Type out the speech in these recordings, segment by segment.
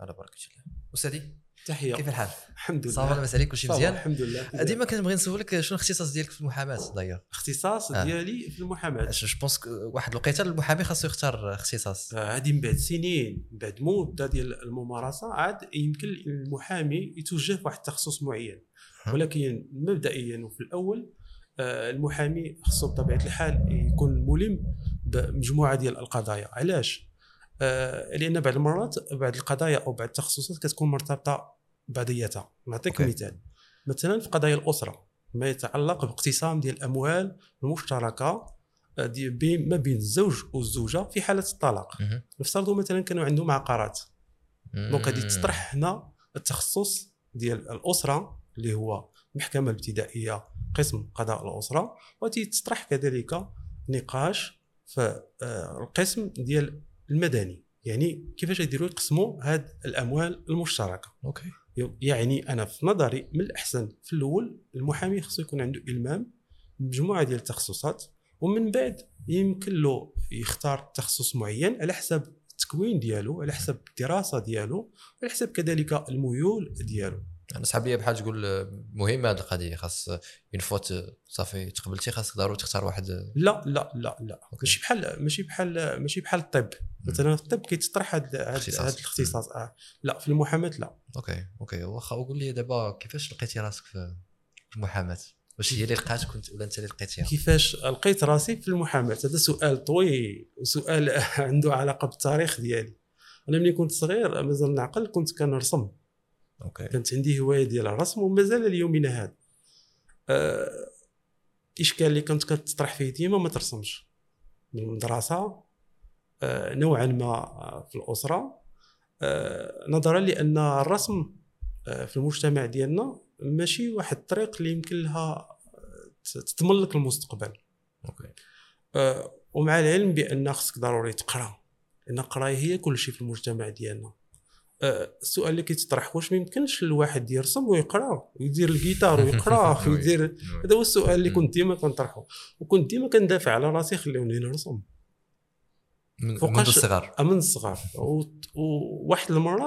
على بركه الله. أستاذي تحية. كيف الحال؟ الحمد لله. ça va لاباس عليك كلشي مزيان؟ الحمد لله. ديما كنبغي نسولك شنو الاختصاص ديالك في المحاماة داير الاختصاص آه. ديالي في المحاماة. je pense واحد الوقيتة المحامي خاصو يختار اختصاص آه، هذه من بعد سنين من بعد مده ديال الممارسة عاد يمكن المحامي يتوجه في واحد التخصص معين. ولكن مبدئيا وفي الأول آه، المحامي خصو بطبيعة الحال يكون ملم بمجموعة ديال القضايا. علاش؟ آه، لأن بعض المرات بعض القضايا أو بعض التخصصات كتكون مرتبطة بعضياتها نعطيك OK. مثال مثلا في قضايا الأسرة ما يتعلق باقتسام ديال الأموال المشتركة آه، دي- بين- ما بين الزوج والزوجة في حالة الطلاق مهم. نفترضوا مثلا كانوا عندهم عقارات donc غادي مم. تطرح هنا التخصص ديال الأسرة اللي هو المحكمه الابتدائية قسم قضاء الأسرة وغادي تطرح كذلك نقاش في آه، القسم ديال المدني. يعني كيفاش يديروا يقسموا هاد الأموال المشتركة. أوكي. يعني أنا في نظري من الأحسن في الأول المحامي خصو يكون عنده إلمام بمجموعه ديال التخصصات ومن بعد يمكن له يختار تخصص معين على حسب التكوين ديالو على حسب الدراسة ديالو على حسب كذلك الميول ديالو. أنا صحاب لي بحال تقول مهمه هذه القضية خاص une fois صافي تقبلتي خاصك ضروري تختار واحد. لا لا لا لا. ماشي بحال ماشي بحال ماشي بحال الطب. مثلا في الطب كيتطرح. هاد الاختصاص. آه. لا في المحاماة لا. OK OK. واخا وقول لي دابا كيفاش لقيتي راسك في في المحاماة؟ واش هي اللي لقاتك كنت ولا أنت اللي لقيتيها؟ كيفاش لقيت راسي في المحاماة؟ هذا سؤال طويل وسؤال عنده علاقة بالتاريخ ديالي. أنا ملي كنت صغير مازال نعقل كنت كنرسم. OK. كانت عندي هواية ديال الرسم ومازال ليومنا هذا آه، الاشكال اللي كنت كتطرح فيه ديما ما ترسمش. من المدرسة آه، نوعا ما في الأسرة. آه، نظرا لأن الرسم آه، في المجتمع ديالنا ماشي واحد الطريق اللي يمكن لها آه، تضمن لك المستقبل. OK. آه، ومع العلم بأن خصك ضروري تقرأ. لأن القرايه هي كل شيء في المجتمع ديالنا. السؤال اللي كيتطرح واش ما يمكنش الواحد يرسم ويقرأ ويدير الجيتار ويقرأ ويدير هذا هو السؤال اللي كنت ديما كنطرحه وكنت ديما كندافع على راسي خليوني نرسم. من فوقاش- الصغر. من الصغر. وواحد المرة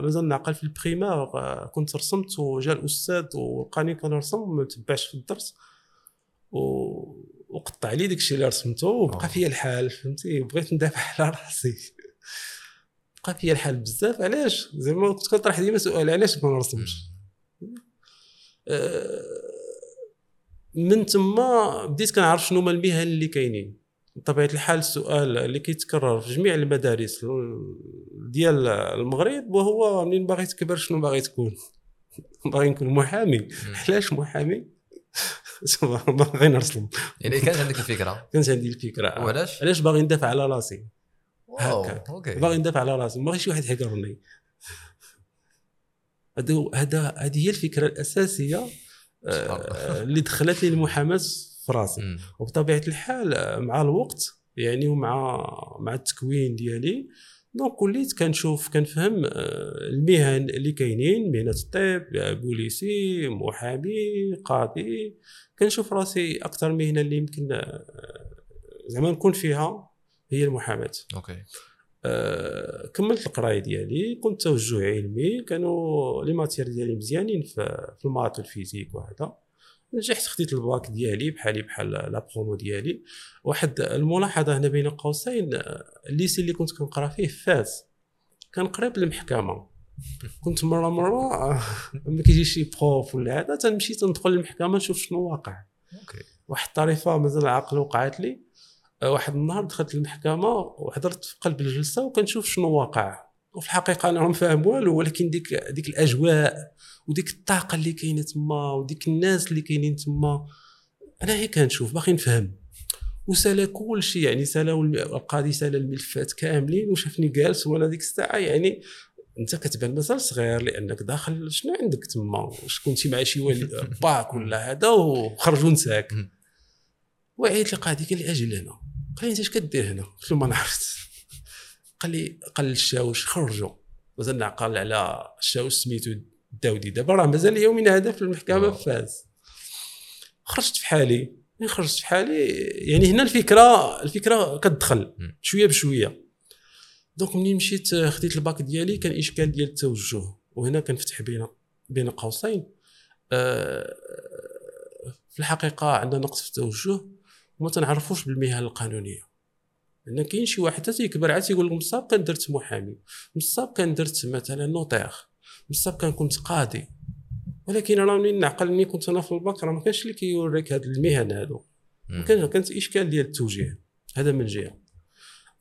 مازال نعقل في ال primaire آه، كنت رسمت وجا الأستاذ ولقاني كنرسم وما تبعش في الدرس. و... وقطع لي داك الشيء اللي رسمته آه. وبقى فيا الحال فهمتي؟ بغيت ندافع على راسي. بقى فيا الحال بزاف علاش؟ زعما كنت كنطرح ديما سؤال علاش ما نرسمش؟ آه، من تما بديت كنعرف شنو هما المهن اللي كاينين. بطبيعة الحال السؤال اللي كيتكرر في جميع المدارس ديال المغرب وهو منين باغي تكبر شنو باغي تكون؟ باغي نكون محامي. علاش محامي؟ باغي نرسم. يعني كانت عندك الفكرة. كانت عندي الفكرة. وعلاش؟ علاش باغي ندافع على راسي؟ واو هكا. OK باغي ندافع على راسي ما شي واحد يحقرني هذا هذه هي الفكرة الأساسية. آه، اللي دخلت لي المحاماة في راسي. وبطبيعة الحال مع الوقت يعني ومع مع التكوين ديالي donc وليت كنشوف كنفهم آه، المهن اللي كاينين مهنة الطب بوليسي محامي قاضي كنشوف راسي أكثر مهنة اللي يمكن آه، زعما نكون فيها هي المحاماة. OK. آه، كملت القراية ديالي كنت توجه علمي كانوا les matières ديالي مزيانين في في ال maths وال physique وهذا. نجحت خديت الباك ديالي بحالي بحال la promo ديالي. واحد الملاحظة هنا بين قوسين ال lycée اللي كنت كنقرأ فيه فاس كان قريب للمحكمه كنت مره مرة آه، لما كيجي شي prof ولا هذا تنمشي تندخل للمحكمه نشوف شنو واقع. OK. واحد الطريفة مازال عاقل وقعت لي. واحد النهار دخلت للمحكمة وحضرت في قلب الجلسة وكنشوف شنو واقع. وفي الحقيقة أنا ما فاهم والو ولكن ديك ديك الأجواء وديك الطاقة اللي كاينة تما وديك الناس اللي كاينين تما أنا هي كنشوف باغي نفهم. وسالا كل شيء يعني سالا القاضي سالا الملفات كاملين وشافني جالس وأنا ديك الساعة يعني أنت كتبان مازال صغير لأنك داخل شنو عندك تما؟ واش كنتي مع شي باك ولا هذا؟ وخرجوا نساك. وعيت القاضي قال لي أجي لهنا قال لي إنت اش كدير هنا؟ قلت له ما نعرفت قال لي قال للشاوش خرجوا. مازال نعقل على الشاوش سميتو الداودي دابا راه مازال يومنا هذا في المحكمة آه. في فاس خرجت في حالي. ملي خرجت في حالي يعني هنا الفكرة الفكرة كتدخل. شوية بشوية. donc منين مشيت آه، خديت الباك ديالي. كان إشكال ديال التوجه. وهنا كنفتح بين بين قوسين. آه، في الحقيقة عندنا نقص في التوجه. وما تنعرفوش بالمهن القانونية. لأن كاين شي واحد حتى تيكبر عاد تيقول لك من السابق كان درت محامي من السابق كان درت مثلا notaire من السابق كان كنت قاضي. ولكن راه منين نعقل ملي كنت أنا في الباك راه ما كانش اللي كيوريك هاد المهن هادو. كان كانت إشكال ديال التوجيه. هذا من جهة.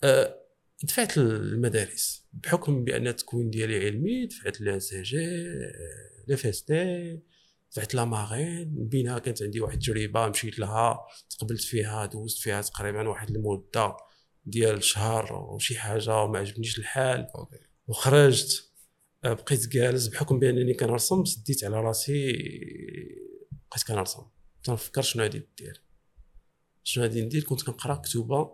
أه دفعت المدارس بحكم بأن التكوين ديالي علمي دفعت l'ENCG la FST دفعت la Marine بينها كانت عندي واحد التجربه مشيت لها تقبلت فيها دوزت فيها تقريبا واحد المدة ديال شهر وشي حاجة وما عجبنيش الحال. وخرجت أه، بقيت جالس بحكم بأنني كنرسم سديت على راسي بقيت كنرسم. تنفكر شنو غادي ندير شنو غادي ندير؟ كنت كنقرأ كتوبه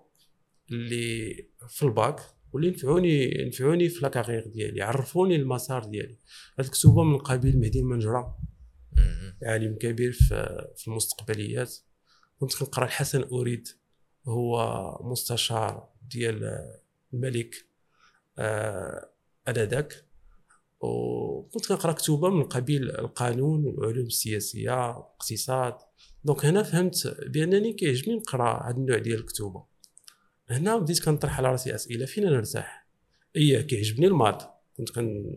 اللي في الباك واللي نفعوني نفعوني في la carrière ديالي عرفوني المسار ديالي. هاد الكتوبه من قبيل مهدي المنجرة. عالم كبير في المستقبليات. كنت كنقرأ الحسن أريد هو مستشار ديال الملك آه، آنذاك. وكنت كنقرأ كتوبة من قبيل القانون والعلوم السياسية الاقتصاد دونك هنا فهمت بأنني كيعجبني نقرأ هذا النوع ديال الكتوبة. هنا بديت كنطرح على رأسي أسئلة فين أنا نرتاح؟ إيه كيعجبني الماط كنت كن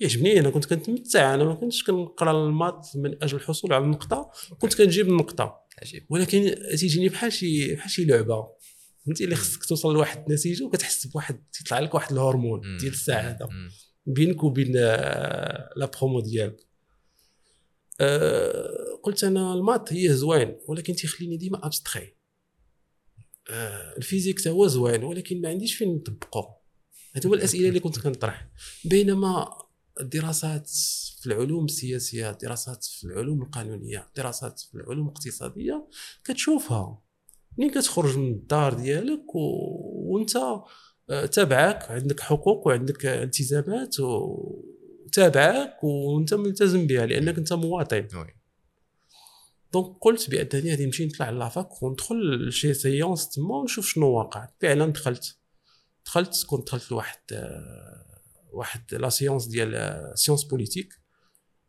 يعجبني. أنا كنت كنتمتع. أنا ما كنتش كنقرأ الماط من أجل الحصول على النقطة. كنت كنجيب النقطة. عجيب. ولكن تيجيني بحال شي بحال شي لعبة. فهمتي؟ اللي خصك توصل لواحد النتيجة وكتحس بواحد تيطلع لك واحد الهرمون. ديال السعادة. بينك وبين آه، la promo ديالك. آه، قلت أنا ال maths هي زوين ولكن تيخليني ديما abstrait آه، ال physique تا هو زوين ولكن ما عنديش فين نطبقو. هادو هما الأسئلة اللي كنت كنطرح. بينما الدراسات في العلوم السياسية الدراسات في العلوم القانونية الدراسات في العلوم الاقتصادية كتشوفها. منين كتخرج من الدار ديالك و... وانت آه، تابعك عندك حقوق وعندك التزامات و- وتابعك وانت ملتزم بها لأنك انت مواطن. donc قلت بأنني غادي نمشي نطلع la fac وندخل لشي séance تما ونشوف شنو واقع. فعلا دخلت. دخلت كنت دخلت لواحد آه، واحد la séance ديال آه، sciences politiques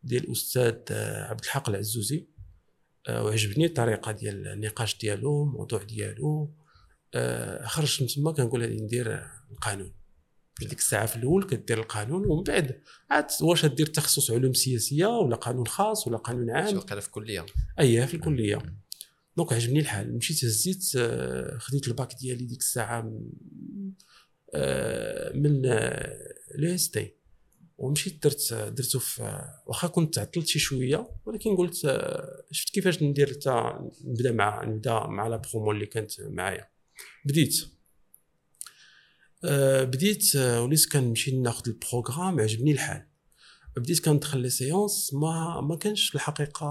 ديال الاستاذ آه، عبد الحق العزوزي. آه، وعجبني الطريقة ديال النقاش ديالو الموضوع ديالو. خرجت من تما كنقول غادي ندير القانون. ديك الساعة في الأول كدير القانون ومن بعد عاد واش دير تخصص علوم سياسية ولا قانون خاص ولا قانون عام؟ وقيلا في الكلية. اييه في الكلية. donc عجبني الحال. مشيت هزيت خديت الباك ديالي ديك الساعة من- آه، من l'EST ومشيت درت درته في واخا كنت تعطلت شي شوية ولكن قلت آه، شفت كيفاش ندير حتى نبدا مع نبدا مع la promo اللي كانت معايا. بديت آه، بديت آه، وليت كنمشي ناخذ ال programme عجبني الحال. بديت كندخل les séances ما ما كانش في الحقيقة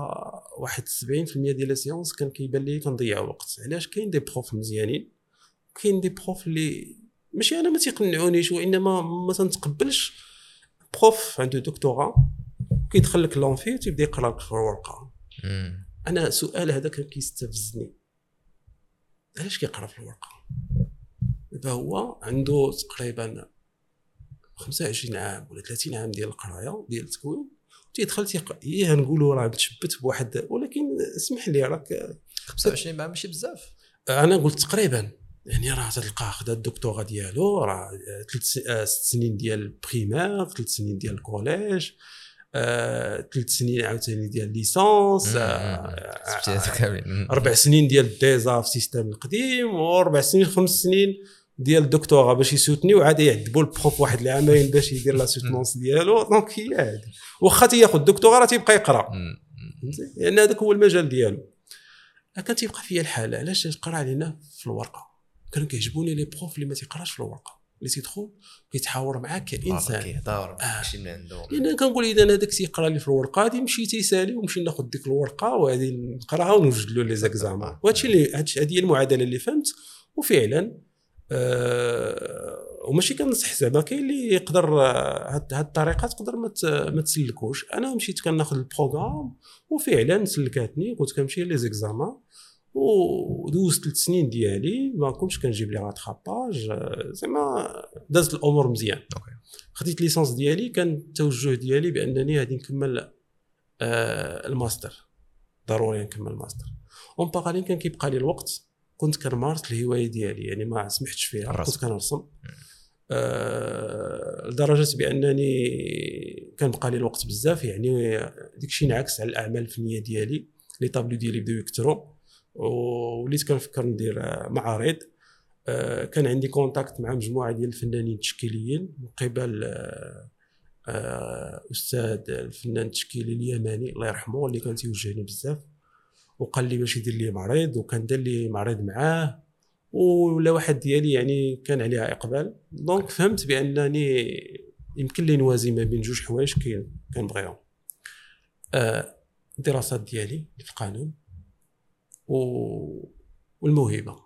واحد 70% ديال les séances كان كيبان لي كنضيع وقت. علاش؟ كاين des profs مزيانين كاين des profs اللي ماشي أنا ما تيقنعونيش وإنما ما تنتقبلش. prof عنده دكتوراه كيدخل لك l'amphi تيبدا يقرا لك في الورقه. أنا سؤال هذا كان كيستفزني. علاش كيقرا في الورقة؟ دابا هو عنده تقريبا 25 عام ولا 30 عام ديال القراية ديال التكوين تيدخل تيق... إيه نقولوا راه تشبت بواحد ولكن اسمح لي راك 25 عام ماشي بزاف. أنا قلت تقريبا. يعني راه تلقاه خدا الدكتوراه ديالو راه ثلاث آه، ست سنين ديال ال primaire ثلاث سنين ديال ال collège آه، ثلاث سنين عاوتاني ديال licence مم. آه،. أربع سنين ديال ال DESA في ال système القديم واربع سنين خمس سنين ديال الدكتوراه باش يسوتني وعاد يعذبوا ال prof واحد العامين باش يدير la soutenance ديالو. donc هي هذه واخا تياخذ الدكتوراه راه تيبقى يقرا. لأن هذاك هو المجال ديالو. كان تيبقى فيا الحال علاش تيقرا علينا في الورقة؟ كانوا كيعجبوني لي بروف اللي ما تيقراش في الورقة. اللي تيدخل كيتحاور معاك كإنسان. كيهضر آه. ماشي من عنده. لأن كنقول إذا هذاك تيقرا لي في الورقة غادي يمشي تيسالي ونمشي ناخذ ديك الورقة وغادي نقراها ونوجد له لي زيكزامان وهادشي اللي هادشي- هذه هي المعادلة اللي فهمت. وفعلا آه وماشي كنصح زعما كاين اللي يقدر آه، هاد هاد الطريقة تقدر ما ما تسلكوش. أنا مشيت كناخذ ال programme وفعلا سلكاتني كنت كنمشي les examens ودوزت ثلاث سنين ديالي ما كنتش كنجيب les rattrapages زعما دازت الأمور مزيان. خديت licence ديالي كان التوجه ديالي بأنني غادي نكمل آه، الماستر. ضروري نكمل ال master. en parallèle كان كيبقى لي الوقت كنت كنمارس الهواية ديالي يعني ما سمحتش فيها الرسم. كنت كنرسم. آه لدرجة بأنني كنبقى لي الوقت بزاف يعني ديك الشيء انعكس على الأعمال الفنية ديالي. les tableaux ديالي بداو يكثروا. وليت كنفكر ندير آه، معارض. آه، كان عندي contact مع مجموعة ديال الفنانين التشكيليين من قبل آه، أستاذ الفنان التشكيلي اليماني الله يرحمه اللي كان تيوجهني بزاف. وقال لي باش يدير لي معرض وكان دار لي معرض معاه. ولا واحد ديالي يعني كان عليها إقبال. donc فهمت بأنني يمكن لي نوازي ما بين جوج حوايج كاين كنبغيهم الدراسات ديالي في القانون. و... والموهبة.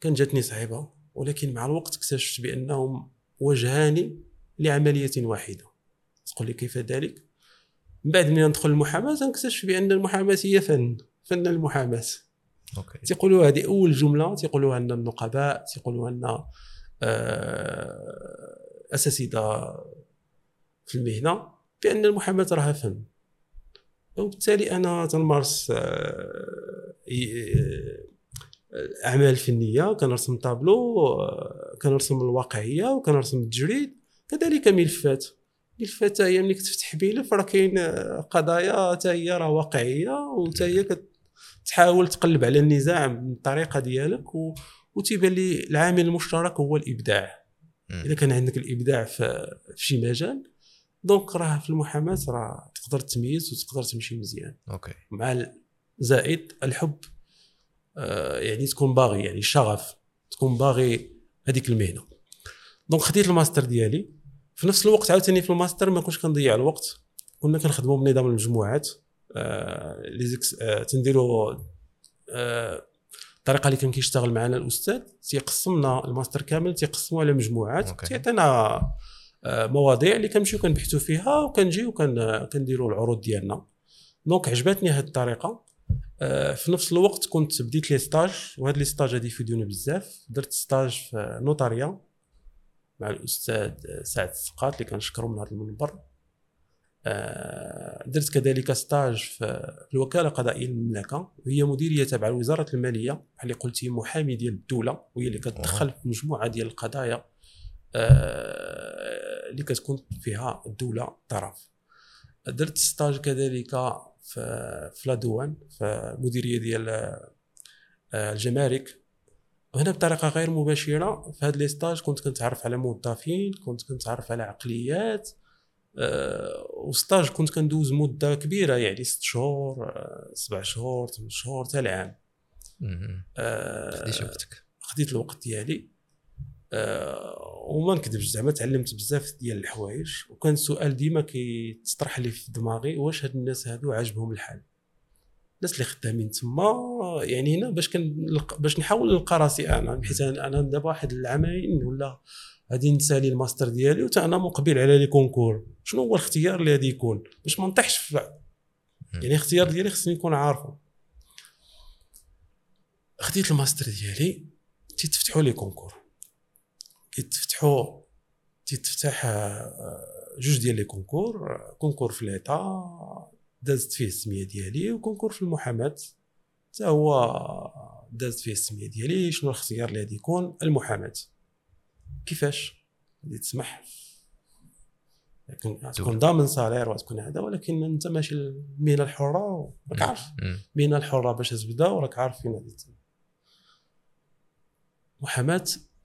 كان جاتني صعيبة ولكن مع الوقت اكتشفت بأنهم وجهان لعملة واحدة. تقول لي كيف ذلك؟ من بعد من ندخل المحاماة تنكتشف بأن المحاماة هي فن فن المحاماة. OK. تيقولوا هذه أول جملة تيقولوها لنا النقباء تيقولوها لنا آه، اساتذه في المهنة بأن المحاماة راها فن. وبالتالي أنا تنمارس آه، ي- آه، أعمال فنية كنرسم طابلو آه، كنرسم الواقعية وكنرسم التجريد. كذلك ملفات. ملفات هي ملي كتفتح ملف راه كاين آه، قضايا حتى هي راه واقعية وحتى هي كتحاول تقلب على النزاع بالطريقة ديالك و... وتيبان لي العامل المشترك هو الإبداع. إذا كان عندك الإبداع في, في شي مجال donc راه في المحاماة راه تقدر تميز وتقدر تمشي مزيان. OK. مع زائد الحب آه، يعني تكون باغي يعني الشغف تكون باغي هذيك المهنة. donc خديت الماستر ديالي. في نفس الوقت عاوتاني في الماستر ما كنتش كنضيع الوقت. كنا كنخدموا بنظام المجموعات آه، les exposés آه، تنديروا آه، الطريقة اللي كان كيشتغل معنا الأستاذ تيقسمنا الماستر كامل تيقسموا على مجموعات. تيعطينا مواضيع اللي كنمشيو كنبحثوا فيها وكنجيو وكن- كنديروا العروض ديالنا. donc عجبتني هذه الطريقة. آه، في نفس الوقت كنت بديت les stages وهاد les stages هادي يفيدوني بزاف. درت stage في notariat مع الأستاذ سعد السقاط اللي كنشكرو من هذا المنبر. آه، درت كذلك stage في الوكالة القضائية للمملكة وهي مديرية تابعه لوزاره المالية بحال اللي قلتي محامي ديال الدولة وهي اللي كتدخل في مجموعة ديال القضايا. آه، اللي كتكون فيها الدولة طرف. درت stage كذلك في في la douane في مديرية ديال آه، الجمارك. وهنا بطريقة غير مباشرة في هذا les stages كنت كنتعرف على موظفين كنت كنتعرف على عقليات آه، و stage كنت كندوز مدة كبيرة يعني ست شهور آه، سبع شهور ثمان شهور حتى العام. آه، خديتي وقتك. خديت الوقت ديالي. آه، وما نكذبش زعما تعلمت بزاف ديال الحوايج. وكان السؤال ديما كيتطرح لي في دماغي واش هاد الناس هادو عاجبهم الحال؟ الناس اللي خدامين تما يعني هنا باش كن باش نحاول نلقى راسي أنا. بحيث أنا دابا واحد العامين ولا غادي نسالي الماستر ديالي وتا أنا مقبل على les concours. شنو هو الاختيار اللي غادي يكون؟ باش ما نطيحش في يعني الاختيار ديالي خصني نكون عارفه. خديت الماستر ديالي تيتفتحوا les concours. كيتفتحوا تيتفتح آه، جوج ديال les concours concours في l'État دازت فيه السمية ديالي وكونكور في المحاماة. حتى هو دازت فيه السمية ديالي شنو الاختيار اللي غادي يكون؟ المحاماة. كيفاش؟ غادي تسمح؟ تكون تكون ضامن صالير وتكون هذا ولكن أنت ماشي المهنه الحرة راك عارف. المهنه الحرة باش تبدأ وراك عارف فين غادي محاماة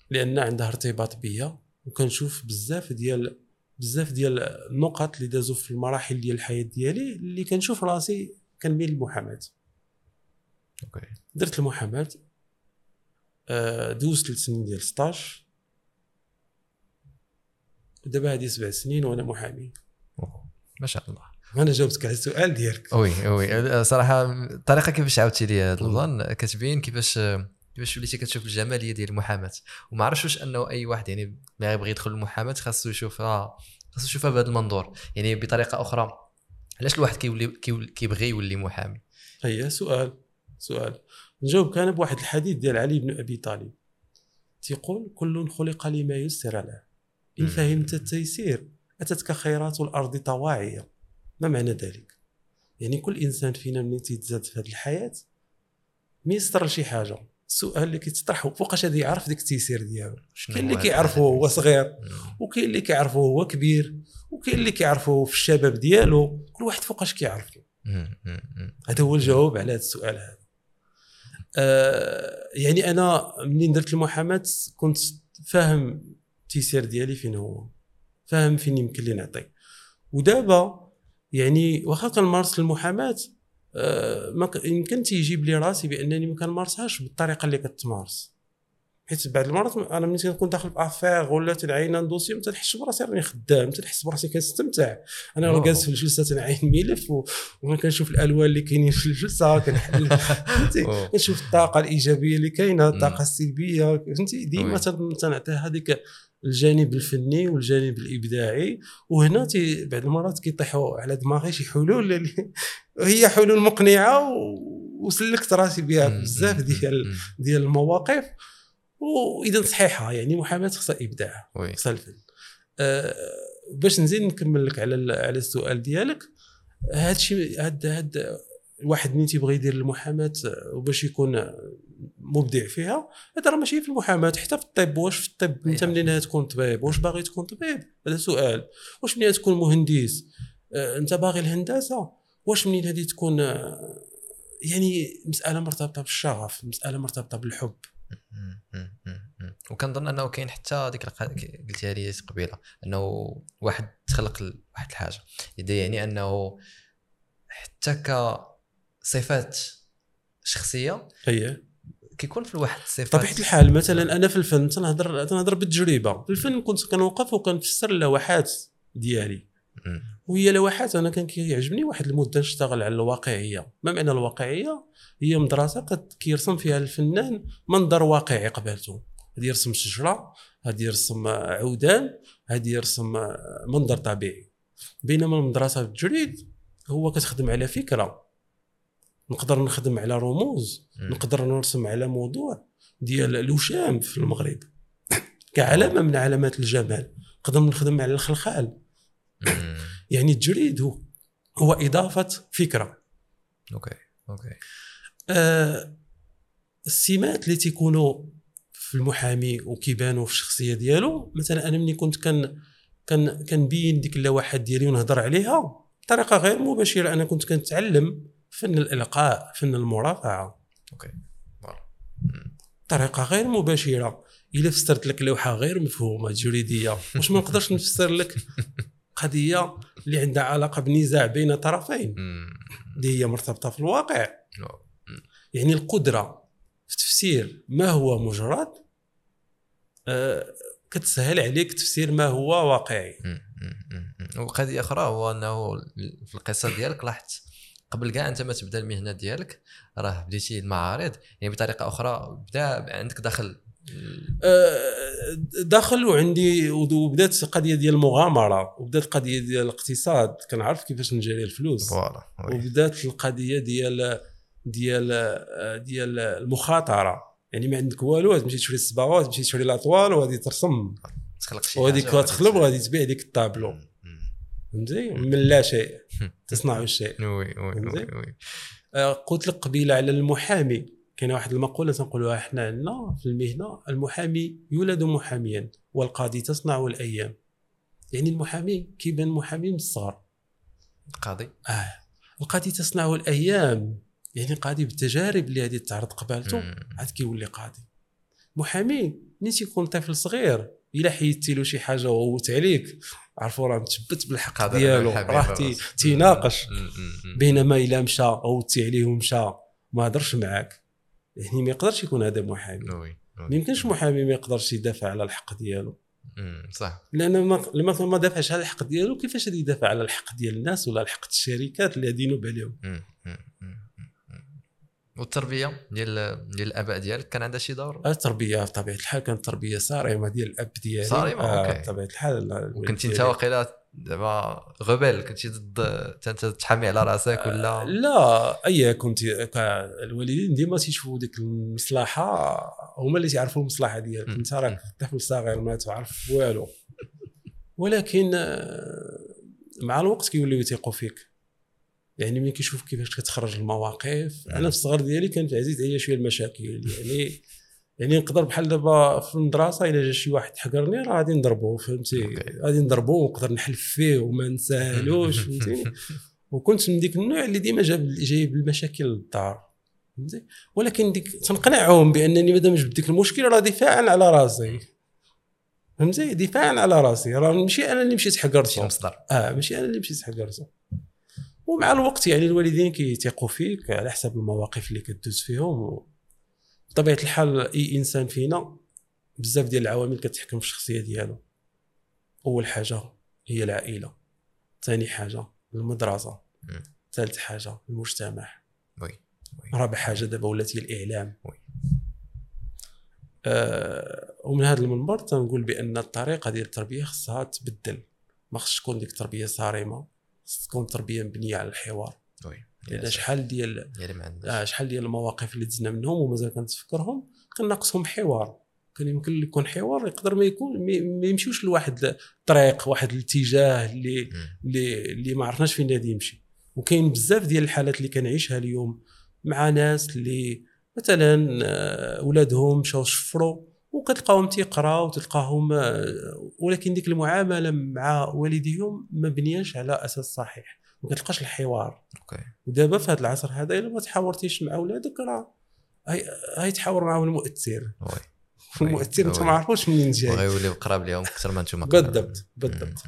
لأن عندها ارتباط بيا وكنشوف بزاف ديال بزاف ديال النقط اللي دازوا في المراحل ديال الحياة ديالي اللي كنشوف راسي كنميل للمحاماه OK. درت المحاماه دوزت ثلاث سنين ديال stage دابا هذه سبع سنين وأنا محامي. ما شاء الله. أنا جاوبتك على السؤال ديالك. oui oui صراحة الطريقة كيفاش عاودتي لي هذا الوضع كتبين كيفاش كيفاش وليتي كتشوف الجمالية ديال المحاماة. وما عرفتش واش انه اي واحد يعني ما يبغي يدخل المحاماه خاصو يشوفها خاصو يشوفها بهذا المنظور. يعني بطريقة أخرى علاش الواحد كيولي كيول- كيبغي يولي محامي؟ هي سؤال سؤال. نجاوبك أنا بواحد الحديث ديال علي بن أبي طالب. تيقول كل خلق لما يسر له. إن. فهمت التيسير أتتك خيرات الأرض طواعيه ما معنى ذلك؟ يعني كل إنسان فينا ملي تيتزاد في هذه الحياة ميسر لشي حاجة. السؤال اللي كيتطرح فوقاش غادي يعرف ديك التيسير ديالو كاين اللي هذا كيعرفه هو؟ صغير مم. وكاين اللي كيعرفه هو كبير وكاين اللي كيعرفه في الشباب ديالو كل واحد فوقاش كيعرفه. مم. هذا هو الجواب على هذا السؤال هذا آه يعني أنا منين درت المحاماة كنت فاهم التيسير ديالي فين هو فاهم فين يمكن لي نعطي ودابا يعني واخا كنمارس المحاماة يمكن تيجيب لي راسي بأنني ما كنمارسهاش بالطريقة اللي كتمارس حيت بعض المرات أنا ملي تنكون داخل في affaire ولا تنعين dossier ما تنحسش براسي راني خدام تنحس براسي كنستمتع أنا راه. جالس في الجلسة تنعين ملف و- وأنا كنشوف الألوان اللي كاينين في الجلسة كنحل فهمتي. كنشوف الطاقة الإيجابية اللي كاينة. الطاقة السلبية فهمتي ديما oui. تن- تنعطي هذيك الجانب الفني والجانب الإبداعي وهنا تي بعض المرات كيطيحوا على دماغي شي حلول هي حلول مقنعة وسلكت راسي بها. بزاف. ديال. ديال المواقف وإذا صحيحة يعني محاماة خصها إبداع خصها الفن أه باش نزيد نكمل لك على على السؤال ديالك هذا الشيء هاد هاد الواحد ملي تيبغي يدير المحاماة آه، وباش يكون مبدع فيها. هذا راه ماشي في المحاماة حتى في الطب واش في الطب؟ أنت. منين تكون طبيب واش باغي تكون طبيب؟ هذا سؤال. واش منين تكون مهندس؟ آه، أنت باغي الهندسة؟ واش منين هذه تكون؟ آه، يعني مسألة مرتبطة بالشغف مسألة مرتبطة بالحب. وكنظن أنه كاين حتى ديك قلتيها لي قبيلة أنه واحد تخلق واحد الحاجة. يعني أنه حتى كصفات شخصية كيكون في الواحد الصفات طبيعة الحال مثلا أنا في الفن تنهضر تنهضر بالتجربة. في الفن كنت كنوقف وكنفسر اللوحات ديالي. وهي لوحات أنا كان كيعجبني واحد المدة نشتغل على الواقعية. ما معنى الواقعية؟ هي مدرسة قد كيرسم فيها الفنان منظر واقعي قبالته هذه يرسم شجرة هذه يرسم عودان هذه يرسم منظر طبيعي. بينما المدرسة بالتجريد هو كتخدم على فكرة. نقدر نخدم على رموز. نقدر نرسم على موضوع ديال الوشام في المغرب. كعلامه من علامات الجمال. نقدر نخدم على الخلخال. يعني التجريد هو هو إضافة فكرة. OK OK. آه السمات اللي تيكونوا في المحامي وكيبانوا في الشخصية ديالو مثلا أنا ملي كنت كان كان كنبين ديك اللوحات ديالي ونهضر عليها بطريقة غير مباشرة أنا كنت كنتعلم فن الإلقاء فن المرافعة. أوكي. بطريقه غير مباشرة. إلا فسرت لك لوحة غير مفهومة جريدية. واش ما نقدرش نفسر لك؟ قضية اللي عندها علاقة بنزاع بين طرفين. اللي هي مرتبطة في الواقع. يعني القدرة في تفسير ما هو مجرد آه كتسهل عليك تفسير ما هو واقعي. وقضية أخرى هو إنه في القصة ديالك لاحظت قبل كاع انت ما تبدا المهنة ديالك راه بديتي المعارض يعني بطريقة أخرى بدا عندك دخل آه داخل وعندي وبدات قضية ديال المغامرة وبدات قضية ديال الاقتصاد كنعرف كيفاش نجري الفلوس. وبدات القضية ديال ديال ديال المخاطرة يعني ما عندك والو تمشي تشري الصباغه تمشي تشري les toiles وغادي ترسم تخلق شي وغادي تخلب وغادي تبيع ديك الطابلو. فهمتي من لا شيء. تصنع الشيء. oui oui oui آه، قلت لك قبيله على المحامي. كاينة واحد المقولة تنقولوها إحنا عندنا في المهنة المحامي يولد محاميا والقاضي تصنعه الأيام. يعني المحامي كيبان محامي من الصغر. القاضي آه. القاضي تصنع الأيام. يعني قاضي بالتجارب اللي غادي تعرض قبالته. عاد كيولي قاضي. محامي ملي تيكون طفل صغير إلا حيدتي له شي حاجة وهوت عليك عرفوا راه مثبت بالحق ديالو راه. تيناقش. بينما إلا مشى هوتي عليه ومشى ما هضرش معاك يعني ما يقدرش يكون هذا محامي. ما يمكنش محامي ما يقدرش يدافع على الحق ديالو. صح لأن ما لما ما دافعش على الحق ديالو كيفاش غادي يدافع على الحق ديال الناس ولا الحق الشركات اللي غادي ينوب عليهم. والتربية ديال ديال الآباء ديالك كان عندها شي دور؟ التربية بطبيعة الحال كانت تربية صارمة ديال الأب ديالي. صارمة، آه، أوكي. بطبيعة الحال وكنت أنت. واقيلا دابا غبل كنتي ضد أنت تحامي على رأسك ولا؟ لا أي كنت الوالدين ديما تيشوفوا ديك المصلحة هما اللي تيعرفوا المصلحة ديالك. أنت راك طفل صغير ما تعرف والو. ولكن آه، مع الوقت كيوليو يثيقوا فيك. يعني ملي كيشوف كيفاش كتخرج المواقف أنا في الصغر ديالي كانت عزيز عليا شوية المشاكل يعني يعني نقدر بحال دابا في المدرسة إلا جا شي واحد حقرني راه غادي نضربو فهمتي. غادي نضربو ونقدر نحلف فيه وما نسالوش فهمتيني وكنت من ديك النوع اللي ديما جاب جايب المشاكل للدار فهمتي؟ ولكن ديك تنقنعهم بأنني مادام جبت ديك المشكل راه دفاعا على راسي. فهمتي؟ دفاعا على راسي راه ماشي أنا اللي مشيت شي حقرته مصدر آه ماشي أنا اللي مشيت حقرته ومع الوقت يعني الوالدين كيثيقوا فيك على حسب المواقف اللي كدوز فيهم بطبيعة الحال أي إنسان فينا بزاف ديال العوامل كتحكم في الشخصية ديالو. أول حاجة هي العائلة ثاني حاجة المدرسة. ثالث حاجة المجتمع. وي رابع حاجة دابا ولات هي الإعلام. وي. آه ومن هذا المنبر تنقول بأن الطريقة ديال التربية خصها تبدل. ما خصش تكون ديك التربية صارمة. تكون تربية مبنية على الحوار. وي لأن شحال ديال عندناش آه شحال ديال المواقف اللي دزنا منهم ومازال كنتفكرهم كان ناقصهم حوار. كان يمكن يكون حوار يقدر ما يكون ما- يمشيوش لواحد الطريق واحد الاتجاه اللي. اللي اللي ما عرفناش فين غادي يمشي. وكاين بزاف ديال الحالات اللي كنعيشها اليوم مع ناس اللي مثلا آه، ولادهم مشاو شفروا وكتلقاهم تيقراو وتلقاهم ولكن ديك المعاملة مع والديهم ما بنياش على أساس صحيح. ما كتلقاش الحوار. أوكي. ودابا في هذا العصر هذا إلا ما تحاورتيش مع ولادك راه هاي هاي تحاور معاهم المؤثر. وي. المؤثر أنت. ما عارفوش منين جاي. وغيوليو قراب لهم أكثر ما أنتم. بالضبط بالضبط.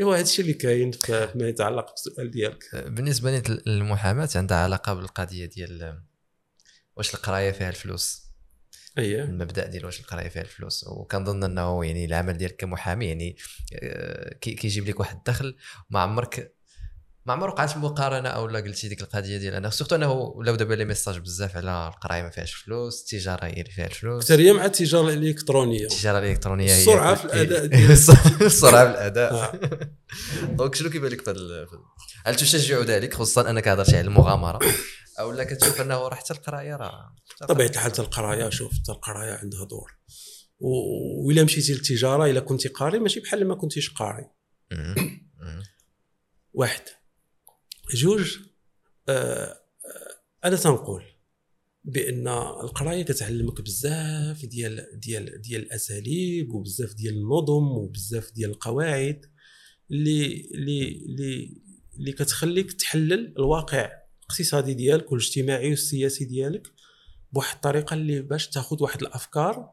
إيوا هذا الشيء اللي كاين في- فيما يتعلق بالسؤال ديالك. بالنسبة لي المحاماه عندها علاقة بالقضية ديال واش القراية فيها الفلوس؟ اييه المبدأ ديال واش القرايه فيها الفلوس. وكنظن أنه يعني العمل ديالك كمحامي يعني آه، كي- كيجيب لك واحد الدخل ما عمرك ما عمر وقعت مقارنة أو لا قلتي ديك القضية ديال أنا. surtout أنه ولاو دابا les messages بزاف على القراية ما فيهاش فلوس التجارة هي اللي فيها الفلوس. حتى هي مع التجارة الإلكترونية. التجارة الإلكترونية هي السرعة في الأداء ديال- السرعة في الأداء. آه. donc شنو كيبان لك هل تشجع ذلك خصوصا أنك هضرتي على المغامرة؟ أو لا كتشوف أنه راه حتى القراية راه. طبيعة الحال حتى القراية شوف حتى القراية عندها دور. وإلا مشيتي للتجارة إلا كنتي قاري ماشي بحال ما كنتيش قاري. واحد. جوج آه آه، أنا تنقول بأن القراية كتعلمك بزاف ديال ديال ديال الأساليب وبزاف ديال النظم وبزاف ديال القواعد اللي اللي اللي اللي كتخليك تحلل الواقع. الاقتصادي ديالك والاجتماعي والسياسي ديالك بواحد الطريقة اللي باش تاخذ واحد الأفكار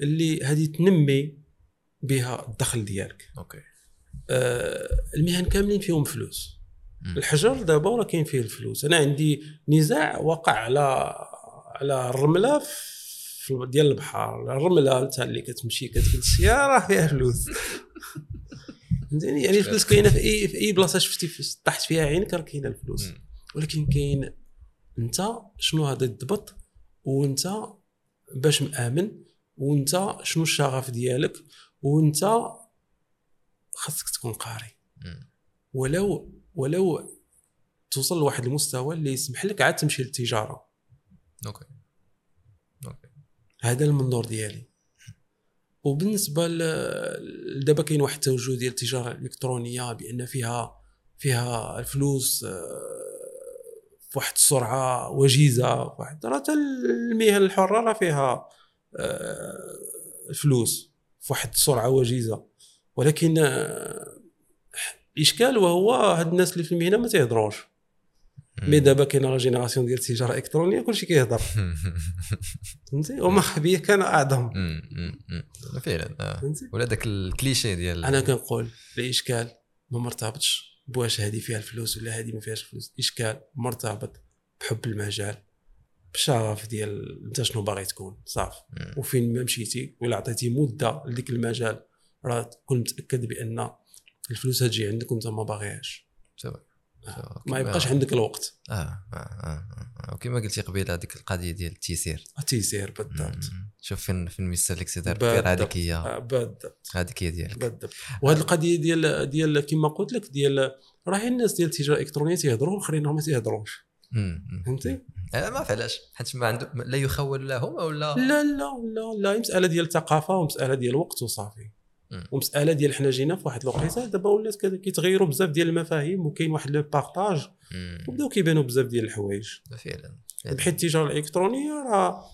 اللي هذه تنمي بها الدخل ديالك. أوكي. آه، المهن كاملين فيهم فلوس. مم. الحجر دابا راه كاين فيه الفلوس. أنا عندي نزاع وقع على على الرملة في ديال البحر. الرملة انت اللي كتمشي كتقول السياره فيها فلوس. يعني الفلوس كاينة في أي في أي بلاصة شفتي طاحت فيها عينك راه كاينة الفلوس. مم. ولكن كاين انت شنو هذا الضبط وانت باش مآمن وانت شنو الشغف ديالك وانت خاصك تكون قاري. ولو ولو توصل لواحد المستوى اللي يسمح لك عاد تمشي للتجارة. okay. okay. هذا المنظور ديالي. وبالنسبة دابا كاين واحد التوجه ديال التجارة الإلكترونية بأن فيها فيها الفلوس آه، في واحد السرعة وجيزة واحد راه حتى المهن الحرة راه فيها آه، الفلوس في واحد السرعة وجيزة. ولكن آه، الإشكال وهو هاد الناس اللي في المهنة ما تيهضروش. mais دابا كاينة la génération ديال التجارة الإلكترونية كلشي كيهضر. فهمتي؟ وما خبيه كان أعظم. فعلا آه. ولا داك الكليشيه ديال أنا كنقول الإشكال ما مرتبطش. بواش هذه فيها الفلوس ولا هذه ما فيهاش فلوس الاشكال مرتبط بحب المجال بشغف ديال أنت شنو باغي تكون صافي. وفين ما مشيتي ولا عطيتي مدة لديك المجال راه تكون متأكد بأن الفلوس هتجي عندك وأنت ما باغيهاش. ما يبقاش عندك الوقت. آه آه آه, آه. وكما قلتي قبيلة هذيك القضية ديال التيسير. التيسير بالضبط. شوف فين فين ميسر لك سي بالضبط. هذيك هي. آه، بالضبط. هذيك هي ديالك. بالضبط. وهذه القضية ديال ديال كما قلت لك ديال راه الناس ديال التجاره الإلكترونية تيهضروا والاخرين ما تيهضروش. فهمتي؟ آه، ما علاش. حيت ما عنده لا يخول لهم ولا لا؟ لا لا لا مسألة ديال الثقافة ومسألة ديال الوقت وصافي. ومسألة ديال حنا جينا في واحد الوقيته دابا ولات كيتغيروا بزاف ديال المفاهيم وكاين واحد لو بارطاج. وبداو كيبانوا بزاف ديال الحوايج. فعلا بحيث التجارة الإلكترونية راه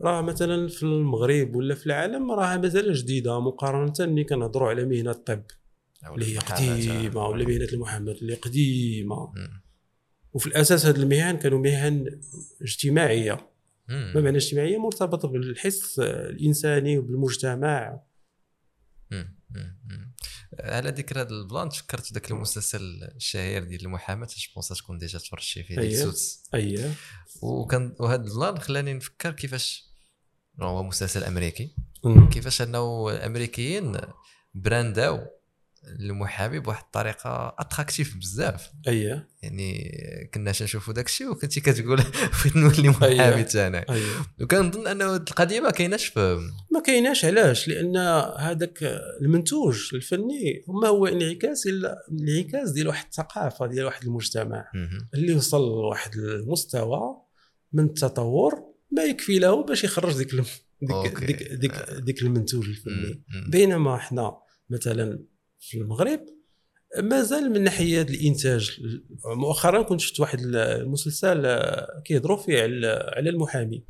راه مثلا في المغرب ولا في العالم راه مازال جديدة مقارنة ملي كنهضروا على مهنة الطب. اللي هي قديمة ولا مهنة المحاماة اللي قديمة. وفي الأساس هاد المهن كانوا مهن اجتماعية. ما معنى اجتماعية؟ مرتبطة بالحس الإنساني وبالمجتمع. على ذكر هذا ال plan تفكرت ذاك المسلسل الشهير ديال المحاماة je تكون déjà تفرجتي فيه ديال أييه. Suits اييه وكان وهذا ال plan خلاني نفكر كيفاش هو مسلسل أمريكي. كيفاش أنه الأمريكيين brandاو المحامي بواحد الطريقة attractive بزاف اييه يعني كنا نشوفوا داك الشيء وكنتي كتقول بغيت نولي محامي. حتى أنا وكنظن أنه القضية ما كايناش في ما كايناش علاش لأن هذاك المنتوج الفني هما هو انعكاس انعكاس ديال واحد الثقافة ديال واحد المجتمع. اللي وصل لواحد المستوى من التطور ما يكفي له باش يخرج ديك ديك. ديك ديك, ديك المنتوج الفني. بينما إحنا مثلا في المغرب مازال من ناحية الإنتاج مؤخرا كنت شفت واحد المسلسل كيهضروا فيه على على المحامي.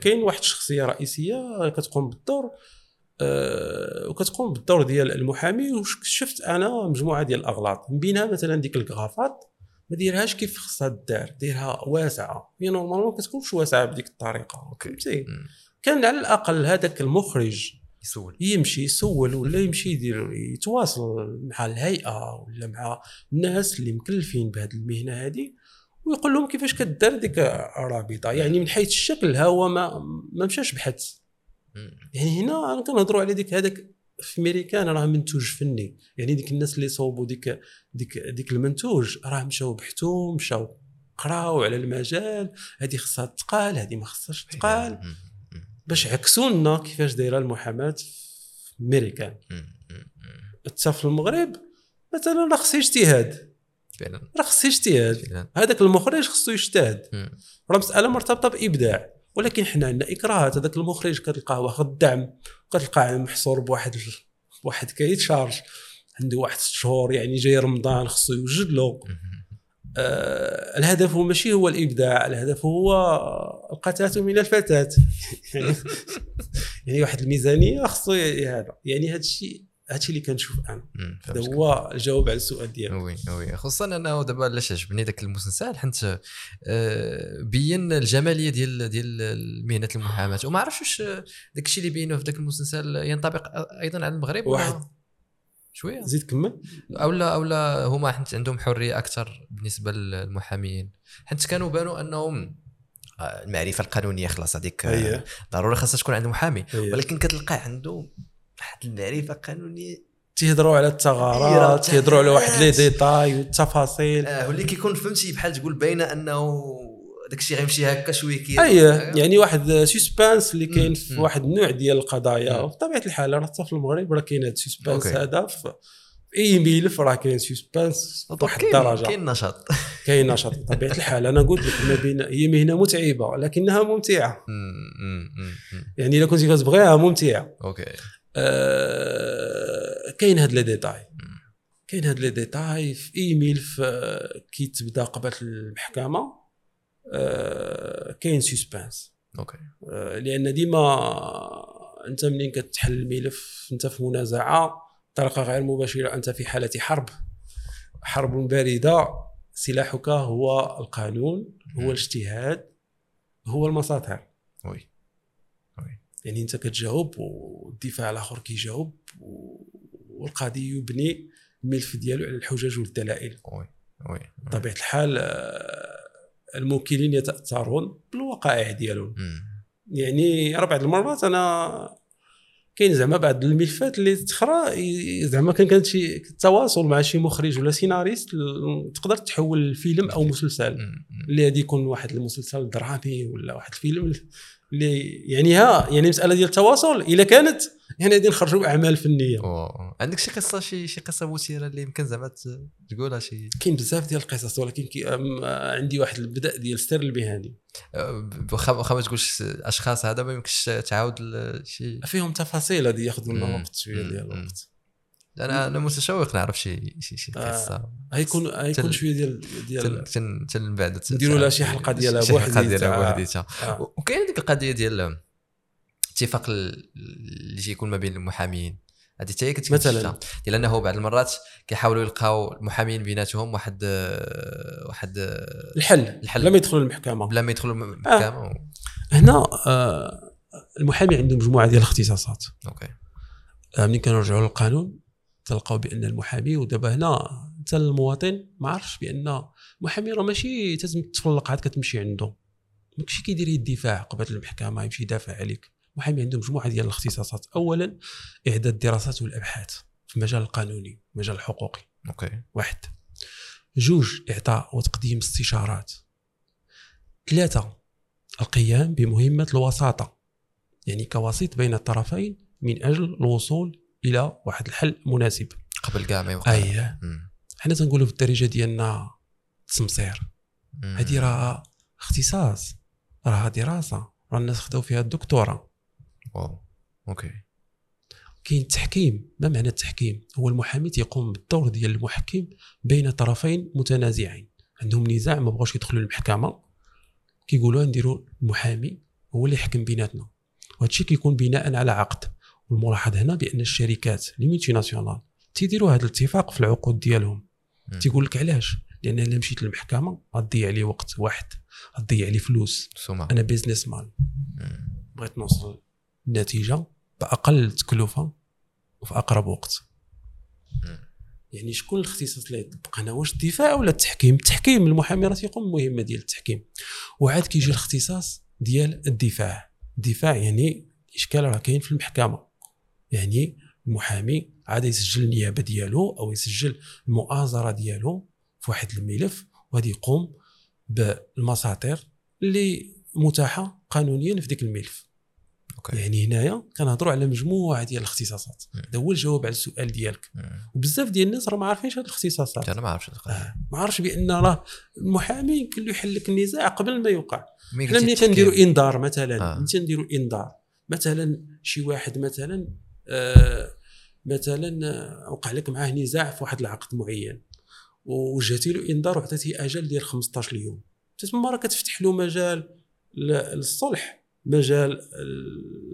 كاين واحد الشخصية رئيسية كتقوم بالدور آه، وكتقوم بالدور ديال المحامي وشفت أنا مجموعة ديال الأغلاط من بينها مثلا ديك الكغافات ما ديرهاش كيف خصها دار ديرها واسعة هي normalement ما كتكونش واسعة بديك الطريقة. فهمتي. كان على الأقل هذاك المخرج يسول يمشي يسول ولا يمشي يدير يتواصل مع الهيئة ولا مع الناس اللي مكلفين بهذه المهنة هذه ويقول لهم كيفاش كدار ديك الرابطه يعني من حيث الشكل ها هو ما ما مشاش بحث. يعني هنا أنا كنهضروا على ديك هذاك في امريكان راه منتوج فني يعني ديك الناس اللي صوبوا ديك ديك ديك المنتوج راه مشاو بحثوا مشاو قراو على المجال هذه خصها تقال هذه ما خصهاش تقال. باش عكسوا لنا كيفاش دايرة المحاماة في امريكان. مم. حتى في المغرب مثلا راه خص اجتهاد فعلا. راه خص اجتهاد هذاك المخرج خصو يجتهد. راه مسألة مرتبطة بإبداع. ولكن حنا عندنا إكراهات. هذاك المخرج كتلقاه واخد الدعم كتلقاه محصور بواحد بواحد كايت شارج. عنده واحد ست شهور يعني جاي رمضان خصو يوجد له. الهدف هو ماشي هو الإبداع الهدف هو القتات من الفتاة يعني يعني واحد الميزانية خصو هذا يعني هذا الشيء هذا الشيء اللي كنشوف أنا. هذا. هو الجواب على السؤال ديالك وي وي خصوصا أنه دابا علاش عجبني ذاك المسلسل حيت آه، بين الجمالية ديال ديال مهنه المحاماة وما عرفتش واش داك الشيء اللي بينوه في ذاك المسلسل ينطبق أيضا على المغرب واحد. شوية. زيد كمل. اولا اولا هما حيت عندهم حرية أكثر بالنسبة للمحامين. حيت كانوا بانوا أنهم آه، المعرفة القانونية خلاص هذيك آه، أيه. ضروري خاصها تكون عند محامي. أيه. ولكن كتلقى عنده واحد المعرفة القانونية. تيهضروا على الثغرات تيهضروا على واحد لي ديتاي والتفاصيل آه واللي كيكون فهمتي بحال تقول باينة أنه داك الشيء غيمشي هكا شوية كي اييه يعني واحد suspense اللي كاين. في. واحد النوع ديال القضايا. مم. وبطبيعة الحال راه حتى في المغرب راه كاين هذا ال suspense. هذا. في أي ملف راه كاين suspense كاين الدرجة. كاين نشاط. كاين نشاط. بطبيعة الحال أنا قلت لك ما بين هي مهنة متعبة لكنها ممتعة. مم، مم، مم، مم. يعني إلا كنتي كتبغيها ممتعة. okay. آه كاين هاد les détails. كاين هاد les détails في أي ملف آه، كي تبدا قبل المحكمة. كاين suspense okay. آه، لأن ديما أنت منين كتحل الملف؟ أنت في منازعة بطريقه غير مباشرة أنت في حالة حرب. حرب باردة. سلاحك هو القانون هو. الاجتهاد هو المساطر. oui. يعني أنت كتجاوب والدفاع الآخر كيجاوب والقاضي يبني الملف ديالو على الحجج والدلائل. oui. oui. بطبيعة الحال آه، الموكلين يتأثرون بالوقائع ديالهم. يعني راه بعض المرات أنا كاين زعما بعض الملفات اللي أخرى ي- زعما كان كانت شي تواصل مع شي مخرج ولا سيناريست تقدر تحول لفيلم أو مسلسل. اللي غادي يكون واحد المسلسل درامي ولا واحد الفيلم اللي يعني ها يعني مسألة ديال التواصل إلا كانت يعني غادي نخرجوا بأعمال فنية أوه. عندك شي قصة شي شي قصة مثيرة اللي يمكن زعما تقولها شي كاين بزاف ديال القصص ولكن كي أم- عندي واحد البدء ديال السر المهني أه، واخا واخا ما تقولش أشخاص هذا ما يمكنش تعاود شي فيهم تفاصيل ياخذوا لنا مم. وقت شوية. ديال. الوقت أنا أنا متشوق نعرف شي شي شي آه. قصة. غيكون غيكون تل- شوية ديال ديال تن تن بعد نديروا لها شي حلقة ديالها شي حلقة بوحديتها. ديالها بوحديتها آه. وكاين ديك القضية ديال الاتفاق ال- اللي تيكون ما بين المحامين. هذه حتى هي مثلاً. ديال أنه بعض المرات كيحاولوا يلقاو المحامين بيناتهم واحد واحد الحل. الحل. لما يدخلوا المحكمة. بلا ما يدخلوا المحكمة. و... هنا آه المحامي عنده مجموعة ديال الاختصاصات. أوكي. آه، ملي كنرجعوا للقانون؟ تلقاو بأن المحامي ودابا هنا انت المواطن ما عرفش بأن المحامي راه ماشي تلزم تفلق عاد كتمشي عنده. ماشي كيدير الدفاع قبل المحكمة يمشي يدافع عليك. المحامي عنده مجموعة ديال الاختصاصات. اولا إعداد الدراسات والأبحاث في المجال القانوني المجال الحقوقي. أوكي. واحد. جوج إعطاء وتقديم استشارات. ثلاثة القيام بمهمة الوساطة يعني كوسيط بين الطرفين من أجل الوصول إلى واحد الحل مناسب. قبل كاع ما يوقع. أيه مم. حنا تنقولوا في الدارجة ديالنا تسمسير مم. هذه راه اختصاص. راه دراسة راه الناس خداو فيها الدكتوراه waw. okay كاين التحكيم ما معنى التحكيم؟ هو المحامي تيقوم بالدور ديال المحكم بين طرفين متنازعين. عندهم نزاع ما بغاوش يدخلوا للمحكمه كيقولوا نديروا المحامي هو اللي يحكم بيناتنا. وهذا الشيء كيكون بناء على عقد. والملاحظ هنا بأن الشركات les multinationales تيديروا هذا الاتفاق في العقود ديالهم. تيقول لك علاش؟ لأن الا مشيت للمحكمة غتضيع لي وقت واحد غتضيع لي فلوس. سمعة أنا بيزنس مان. بغيت نوصل لنتيجه بأقل تكلفة وفي أقرب وقت. مم. يعني شكون الاختصاص اللي يطبق هنا؟ واش الدفاع ولا التحكيم؟ التحكيم المحامي راه تيقوم بالمهمه ديال التحكيم. وعاد كيجي الاختصاص ديال الدفاع. الدفاع يعني الاشكال راه كاين في المحكمة. يعني المحامي عاد يسجل النيابة ديالو أو يسجل المؤازرة ديالو في واحد الملف وغادي يقوم بالمساطر اللي متاحة قانونيا في ديك الملف أوكي يعني هنايا كنهضروا على مجموعة ديال الاختصاصات. هذا هو الجواب على السؤال ديالك. وبزاف ديال الناس راه ما عارفينش هاد الاختصاصات أنا ما القضية. آه، ما عارفش بأن راه المحامي يمكن له يحل لك النزاع قبل ما يوقع حنا ملي. تنديروا إنذار مثلا آه. ملي تنديروا إنذار مثلا شي واحد مثلا مثلا آه، وقع لك معاه نزاع في واحد العقد معين ووجهتي له انذار وعطيتيه أجل ديال 15 يوم تما راه كتفتح له مجال للصلح مجال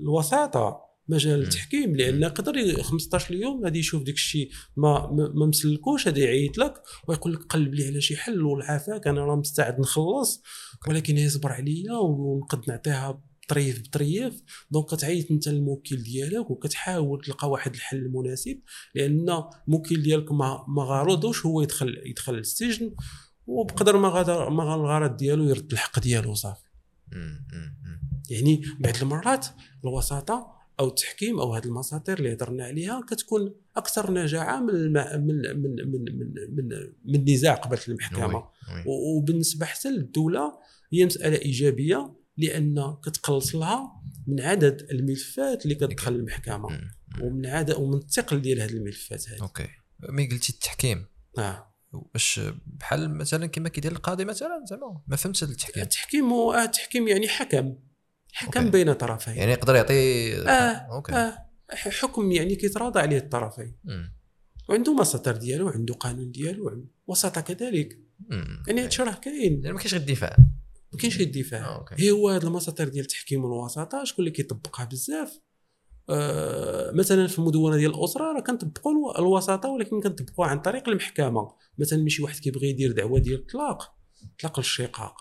الوساطة مجال. التحكيم لأن يقدر ي- 15 يوم غادي يشوف داك الشيء ما ما ما مسلكوش غادي يعيط لك ويقول لك قلب لي على شي حل والعافاك أنا راه مستعد نخلص ولكن يصبر عليا ونقد نعطيها بطريف بطريف دونك كتعيط انت للموكل ديالك وكتحاول تلقى واحد الحل المناسب لأن الموكل ديالك ما ما غارضوش هو يدخل يدخل للسجن وبقدر ما غادر ما الغرض ديالو يرد الحق ديالو صافي. يعني بعض المرات الوساطة أو التحكيم أو هذه المساطر اللي هضرنا عليها كتكون أكثر نجاعة من الم... من من من من من, من النزاع قبل المحكمة. وبالنسبة حتى للدولة هي مسألة إيجابية لأن كتقلص لها من عدد الملفات اللي كتدخل المحكمة. ومن عدد ومن الثقل ديال هذه الملفات هذه okay mais قلتي التحكيم آه. واش بحال مثلا كما كيدير القاضي مثلا زعما ما فهمتش التحكيم التحكيم هو آه التحكيم يعني حكم حكم okay. بين طرفين يعني يقدر يعطي آه. okay آه. حكم يعني كيتراضى عليه الطرفين. وعنده مساطر ديالو عنده قانون ديالو وساطه كذلك مم. يعني هادشي راه كاين يعني ما كاينش غير الدفاع ما كاينش الدفاع آه،. هي هو هاد المساطر ديال التحكيم والوساطة شكون اللي كيطبقها بزاف؟ آه مثلا في المدونة ديال الأسرة راه كنطبقوا الو- الوساطة ولكن كنطبقوها عن طريق المحكمة. مثلا شي واحد كيبغي يدير دعوة ديال الطلاق طلاق الشقاق.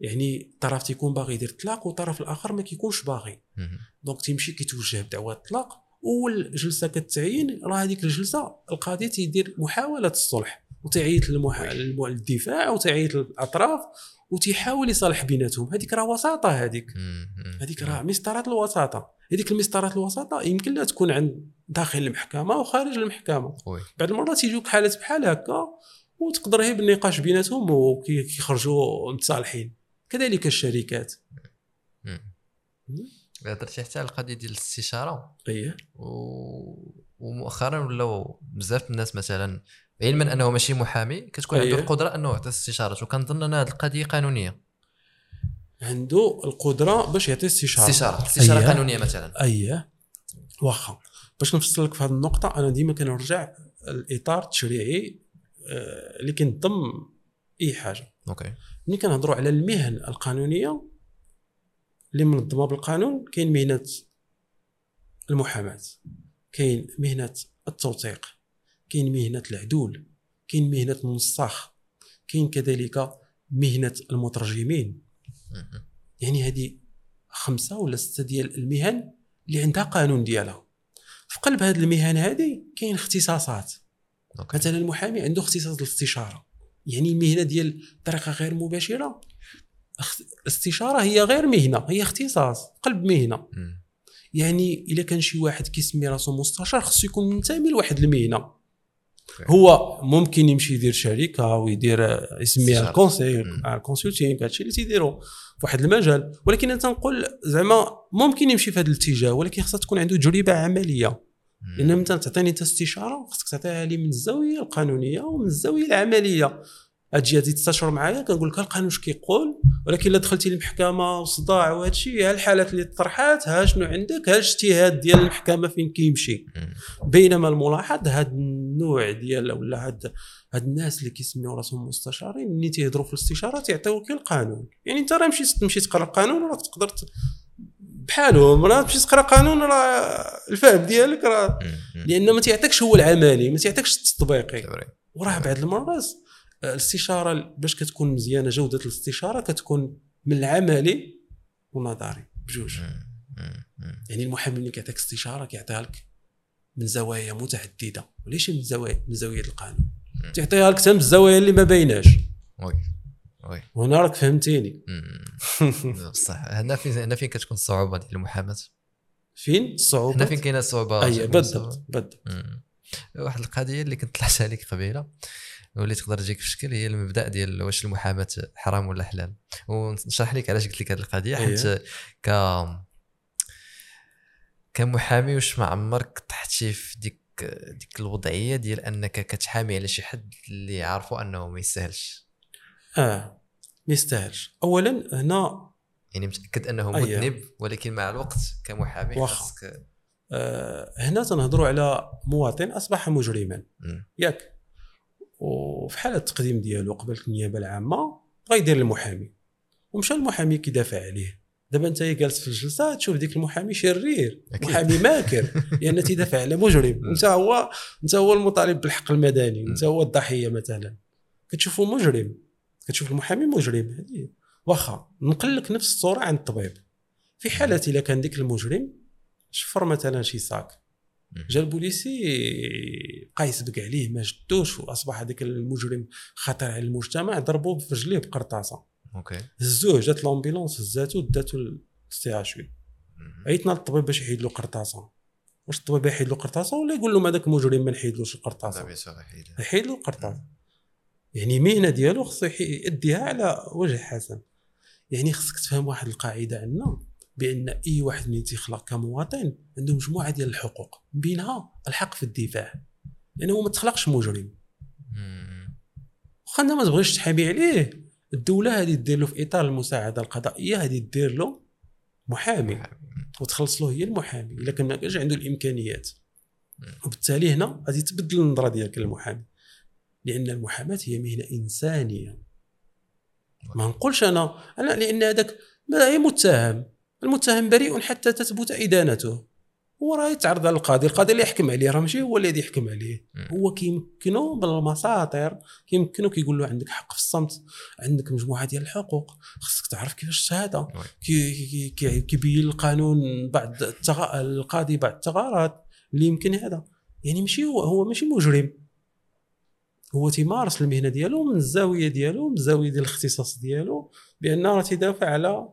يعني الطرف تيكون باغي يدير الطلاق والطرف الآخر ما كيكونش باغي. donc تيمشي كيتوجه بدعوى الطلاق أول جلسة كتعين راه هذيك الجلسة القاضي تيدير محاولة الصلح وتعيط للدفاع وتعيط للأطراف وتيحاول يصالح بيناتهم. هذيك راه وساطة هذيك. هذيك راه مسطرات الوساطة. هذيك المسطرات الوسطاء يمكن لها تكون عند داخل المحكمة وخارج المحكمة. وي. بعض المرات يجوك حالات بحال هكا وتقدر هي بالنقاش بيناتهم وكيخرجوا متصالحين. كذلك الشركات. هضرتي حتى على القضية ديال الاستشارة إيه. و... ومؤخرا ولاو بزاف الناس مثلا علما أنه ماشي محامي كتكون عنده أيه. القدرة أنه يعطي استشارات وكنظن أن هذه القضية قانونية؟ عنده القدرة باش يعطي استشارة. استشارة. استشارة أيه. قانونية مثلا. اييه واخا. باش نفصل لك في هذه النقطة أنا ديما كنرجع الاطار التشريعي آه، اللي كينظم أي حاجة. أوكي. ملي كنهضروا على المهن القانونية اللي منظمة بالقانون كاين مهنة المحاماة كاين مهنة التوثيق. كاين مهنة العدول كاين مهنة المنسخ كاين كذلك مهنة المترجمين. يعني هذه خمسة ولا ستة ديال المهن اللي عندها قانون ديالها. في قلب هذه المهن هذه كاين اختصاصات. أوكي. مثلا المحامي عنده اختصاص الاستشارة. يعني المهنة ديال بطريقه غير مباشرة الاستشارة هي غير مهنة هي اختصاص قلب مهنة. مم. يعني إلا كان شي واحد كيسمي راسو مستشار خصو يكون منتمي لواحد المهنة. هو ممكن يمشي يدير شركة ويدير آه، يسميها. ال conseil مم. ال consulting هادشي اللي تيديروا في واحد المجال ولكن أنا تنقول زعما ممكن يمشي في هذا الاتجاه ولكن خصها تكون عنده تجربة عملية. لأن مثلا تعطيني انت استشاره خصك تعطيها لي من الزاوية القانونية ومن الزاوية العملية أجي تجي تستشر معايا كنقول لك القانون اش كيقول ولكن الا دخلتي للمحكمة وصداع وهذا الشيء ها الحالات اللي طرحات ها شنو عندك ها الاجتهاد ديال المحكمة فين كيمشي. بينما الملاحظ هذا النوع ديال ولا هاد هاد الناس اللي كيسميو راسهم مستشارين ملي تيهضروا في الاستشارة تيعطيوك القانون يعني انت راه مشيت تمشي تقرا القانون راك تقدر بحالهم راه تمشي تقرا قانون راه الفهم ديالك راه. لأن ما تيعطيكش هو العملي ما تيعطيكش التطبيقي. وراه بعض المرات الاستشارة باش كتكون مزيانة جودة الاستشارة كتكون من العملي والنظري بجوج. يعني المحامي اللي كيعطيك استشارة كيعطيها لك من زوايا متعددة وليش من زوايا من زاوية القانون؟ مم. تعطيها لك حتى من الزوايا اللي ما بايناش وي وي. وهنا راك فهمتيني. بصح هنا فين هنا فين كتكون الصعوبة ديال المحاماة؟ فين؟ الصعوبة؟ هنا فين كاينة الصعوبة؟ أي بالضبط بالضبط. واحد القضية اللي كنت طلعت عليك قبيلة. واللي تقدر تجيك في شكل هي المبدأ ديال واش المحاماه حرام ولا حلال ونشرح لك علاش قلت لك هذه القضية حيت أيه. ك كمحامي واش ما عمرك طحتي في ديك ديك الوضعية ديال أنك كتحامي على شي حد اللي عارفوا أنه ما يستاهلش آه ما يستاهلش اولا هنا يعني متأكد أنه أيه. مذنب ولكن مع الوقت كمحامي. خاصك آه هنا تنهضروا على مواطن أصبح مجرما. ياك وفي حالة التقديم ديالو قبل النيابة العامة بغا يدير المحامي. ومشى المحامي كيدافع عليه. دابا انت جالس في الجلسة تشوف ديك المحامي شرير أكيد. محامي ماكر لأن تيدافع على مجرم. انت هو انت هو المطالب بالحق المدني انت هو الضحية مثلا. كتشوفه مجرم. كتشوف المحامي مجرم هذه واخا نقل لك نفس الصورة عن الطبيب. في حالة إلا كان ديك المجرم شفر مثلا شي sac. جا البوليسي بقى يسبق عليه ما شدوش وأصبح هذاك المجرم خطر على المجتمع ضربوه في رجليه بقرطاسة. OK. هزوه جات l'ambulance هزاتو داتو لل CH. عيطنا للطبيب باش يحيد له قرطاسة. واش الطبيب يحيد له قرطاسة؟ ولا يقول له هذاك المجرم ما نحيدلوش القرطاسة. يحيد. له القرطاسة. يعني مهنه ديالو خصو يديها على وجه حسن. يعني خصك تفهم واحد القاعدة عندنا. بأن أي واحد اللي تيخلق كمواطن عنده مجموعة ديال الحقوق من بينها الحق في الدفاع. لأنه ما تخلقش مجرم. واخا أنت ما تبغيش تحامي عليه الدولة هذه دير له في إطار المساعدة القضائية هذه دير له محامي. وتخلص له هي المحامي إلا كان ما كانش عنده الإمكانيات. وبالتالي هنا غادي تبدل النظرة ديالك للمحامي. لأن المحاماة هي مهنة إنسانية. ما نقولش أنا أنا لأن هذاك متهم. المتهم بريء حتى تثبت إدانته. هو راه يتعرض على القاضي القاضي اللي يحكم عليه راه ماشي هو اللي يحكم عليه. هو كيمكنه بالمساطر كيمكنه كيقول له عندك حق في الصمت عندك مجموعة ديال الحقوق خصك تعرف كيفاش الشهاده وي. كي- كي- كي- كيبين القانون بعض التغ... القاضي بعض الثغرات اللي يمكن هذا. يعني ماشي هو هو ماشي مجرم. هو تيمارس المهنة ديالو من الزاوية ديالو من الزاوية ديال الاختصاص ديالو بأن راه تيدافع على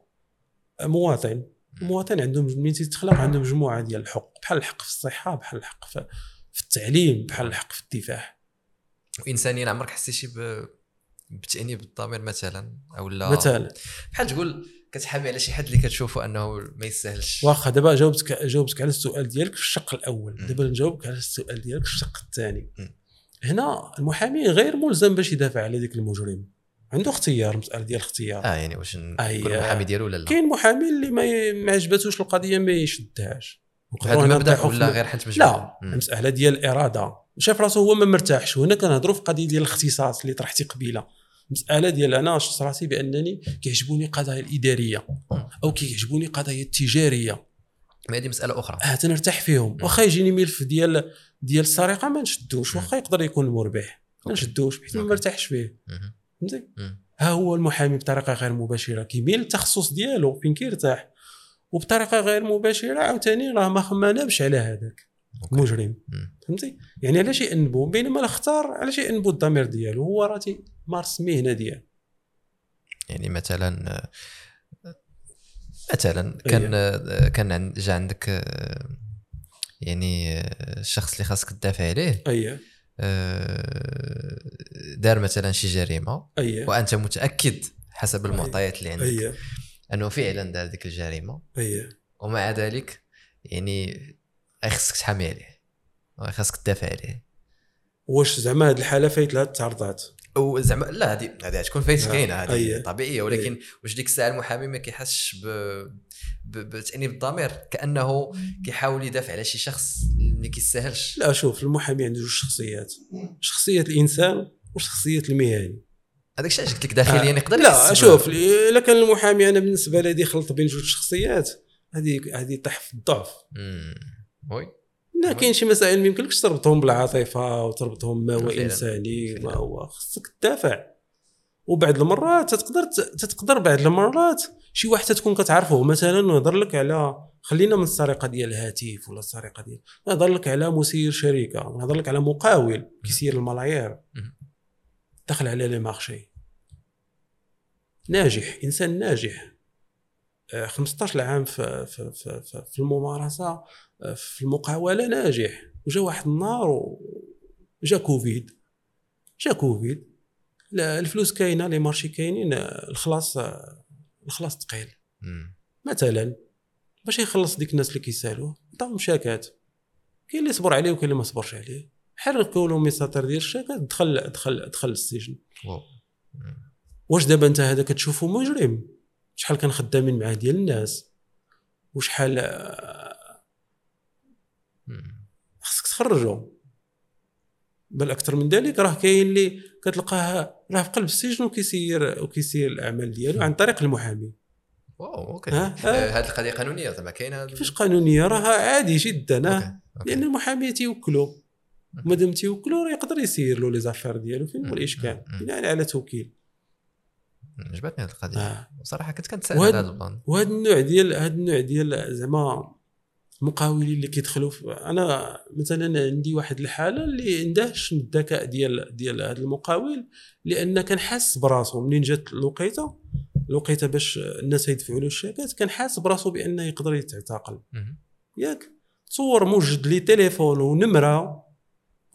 مواطن. المواطن عندهم ملي تيتخلق عنده مجموعة ديال الحقوق بحال الحق في الصحة بحال الحق في في التعليم بحال الحق في الدفاع. وانسانيا عمرك حسيتي ب بتانيب الضمير مثلا؟ أو لا؟ مثلا. بحال تقول كتحامي على شي حد اللي كتشوفه أنه ما يستاهلش. واخا دابا جاوبتك جاوبتك على السؤال ديالك في الشق الأول. دابا نجاوبك على السؤال ديالك في الشق الثاني. هنا المحامي غير ملزم باش يدافع على ذاك المجرم. عنده اختيار مسألة ديال الاختيار. آه يعني واش نكون أي- محامي ديالو ولا لا؟ كاين محامي اللي ما عجباتوش القضية ما يشدهاش. هذا المبدأ ولا غير حيت لا مم. المسألة ديال الإرادة. شاف راسو هو ما مرتاحش وهنا كنهضروا في قضية ديال الاختصاص اللي طرحتي قبيلة. مساله ديال أنا شفت راسي بأنني كيعجبوني القضايا الإدارية أو كيعجبوني القضايا التجارية. ما هذه مسألة أخرى. آه تنرتاح فيهم. واخا يجيني ملف ديال ديال السرقة ما نشدوش واخا يقدر يكون مربح. ما. نشدوش حيت ما. مرتاحش فيه. مهم. فهمتي. ها هو المحامي بطريقة غير مباشرة. كيميل للتخصص ديالو فين كيرتاح. وبطريقة غير مباشرة عاوتاني راه ما نابش على هذاك. المجرم. فهمتي؟ يعني علاش يأنبو؟ بينما الاختار علاش يأنبو الضمير ديالو؟ هو راه تيمارس المهنه ديالو. يعني مثلا مثلا كان آه، كان جا عندك آه، يعني آه، الشخص اللي خاصك تدافع عليه. اييه دار مثلا شي جريمة اييه وأنت متأكد حسب المعطيات اللي عندك اييه أنه فعلا دار ديك الجريمة. اييه ومع ذلك يعني خاصك تحامي عليه خاصك تدافع عليه. واش زعما هاد الحالة فايت لها التعرضات وزعما لا هذه هذه تكون فايت آه، كاينة هذه أيه. طبيعية ولكن واش ديك الساعة المحامي ما كيحسش ب- بتأنيب الضمير كأنه كيحاول يدافع على شي شخص اللي كيستاهلش. لا شوف المحامي عنده جوج شخصيات. شخصية الإنسان وشخصية المهني. هذاك الشيء قلت لك داخليا آه، يقدر لا شوف إلا كان المحامي أنا بالنسبة لي خلط بين جوج شخصيات. هذه هذه طيح في الضعف. oui. لا كاين شي مسائل ما يمكنلكش تربطهم بالعاطفة وتربطهم ما هو. إنساني ما. هو خصك تدافع. وبعض المرات تقدر تقدر بعض المرات شي واحد تكون كتعرفه. مثلا نهضر لك على خلينا من السرقة ديال الهاتف ولا السرقة ديال نهضر لك على مسير شركة نهضر لك على مقاول كيسير الملايير. دخل على لي مارشي. ناجح إنسان ناجح. آه، 15 عام في في في, في, في الممارسة آه، في المقاولة ناجح. وجا واحد النهار وجا كوفيد. جا كوفيد. الفلوس كاينة les marchés كاينين الخلاص الخلاص ثقيل. مثلا باش يخلص ديك الناس اللي كيسالوه عطاهم شاكات كاين اللي صبر عليه وكاين اللي ما صبرش عليه. حركوا له مساطر ديال الشاكات دخل دخل دخل السجن. واش دابا انت هذا كتشوفه مجرم؟ شحال كان خدامين معاه ديال الناس؟ وشحال. خصك تخرجه بل أكثر من ذلك راه كاين اللي كتلقاه راه في قلب السجن وكيسير وكيسير الأعمال ديالو عن طريق المحامي wow OK ها؟ آه، هذه القضية قانونية زعما كاينة كيفاش قانونية راه عادي جدا. OK. OK. لأن المحامي تيوكلو مادام تيوكلو راه يقدر يسير له les affaires ديالو فين هو الإشكال. بناء على توكيل. عجبتني هذه القضية آه. صراحة كنت على هذا ال plan وهذا النوع ديال هذا النوع ديال زعما المقاولين اللي كيدخلوا أنا مثلا عندي واحد الحالة اللي اندهش من الذكاء ديال ديال هذا المقاول لأن كان حاس براسو منين جات الوقيتة الوقيتة باش الناس يدفعوا له الشيكات كان حاس براسو بأنه يقدر يتعتقل. ياك؟ تصور موجد لي تليفون ونمرة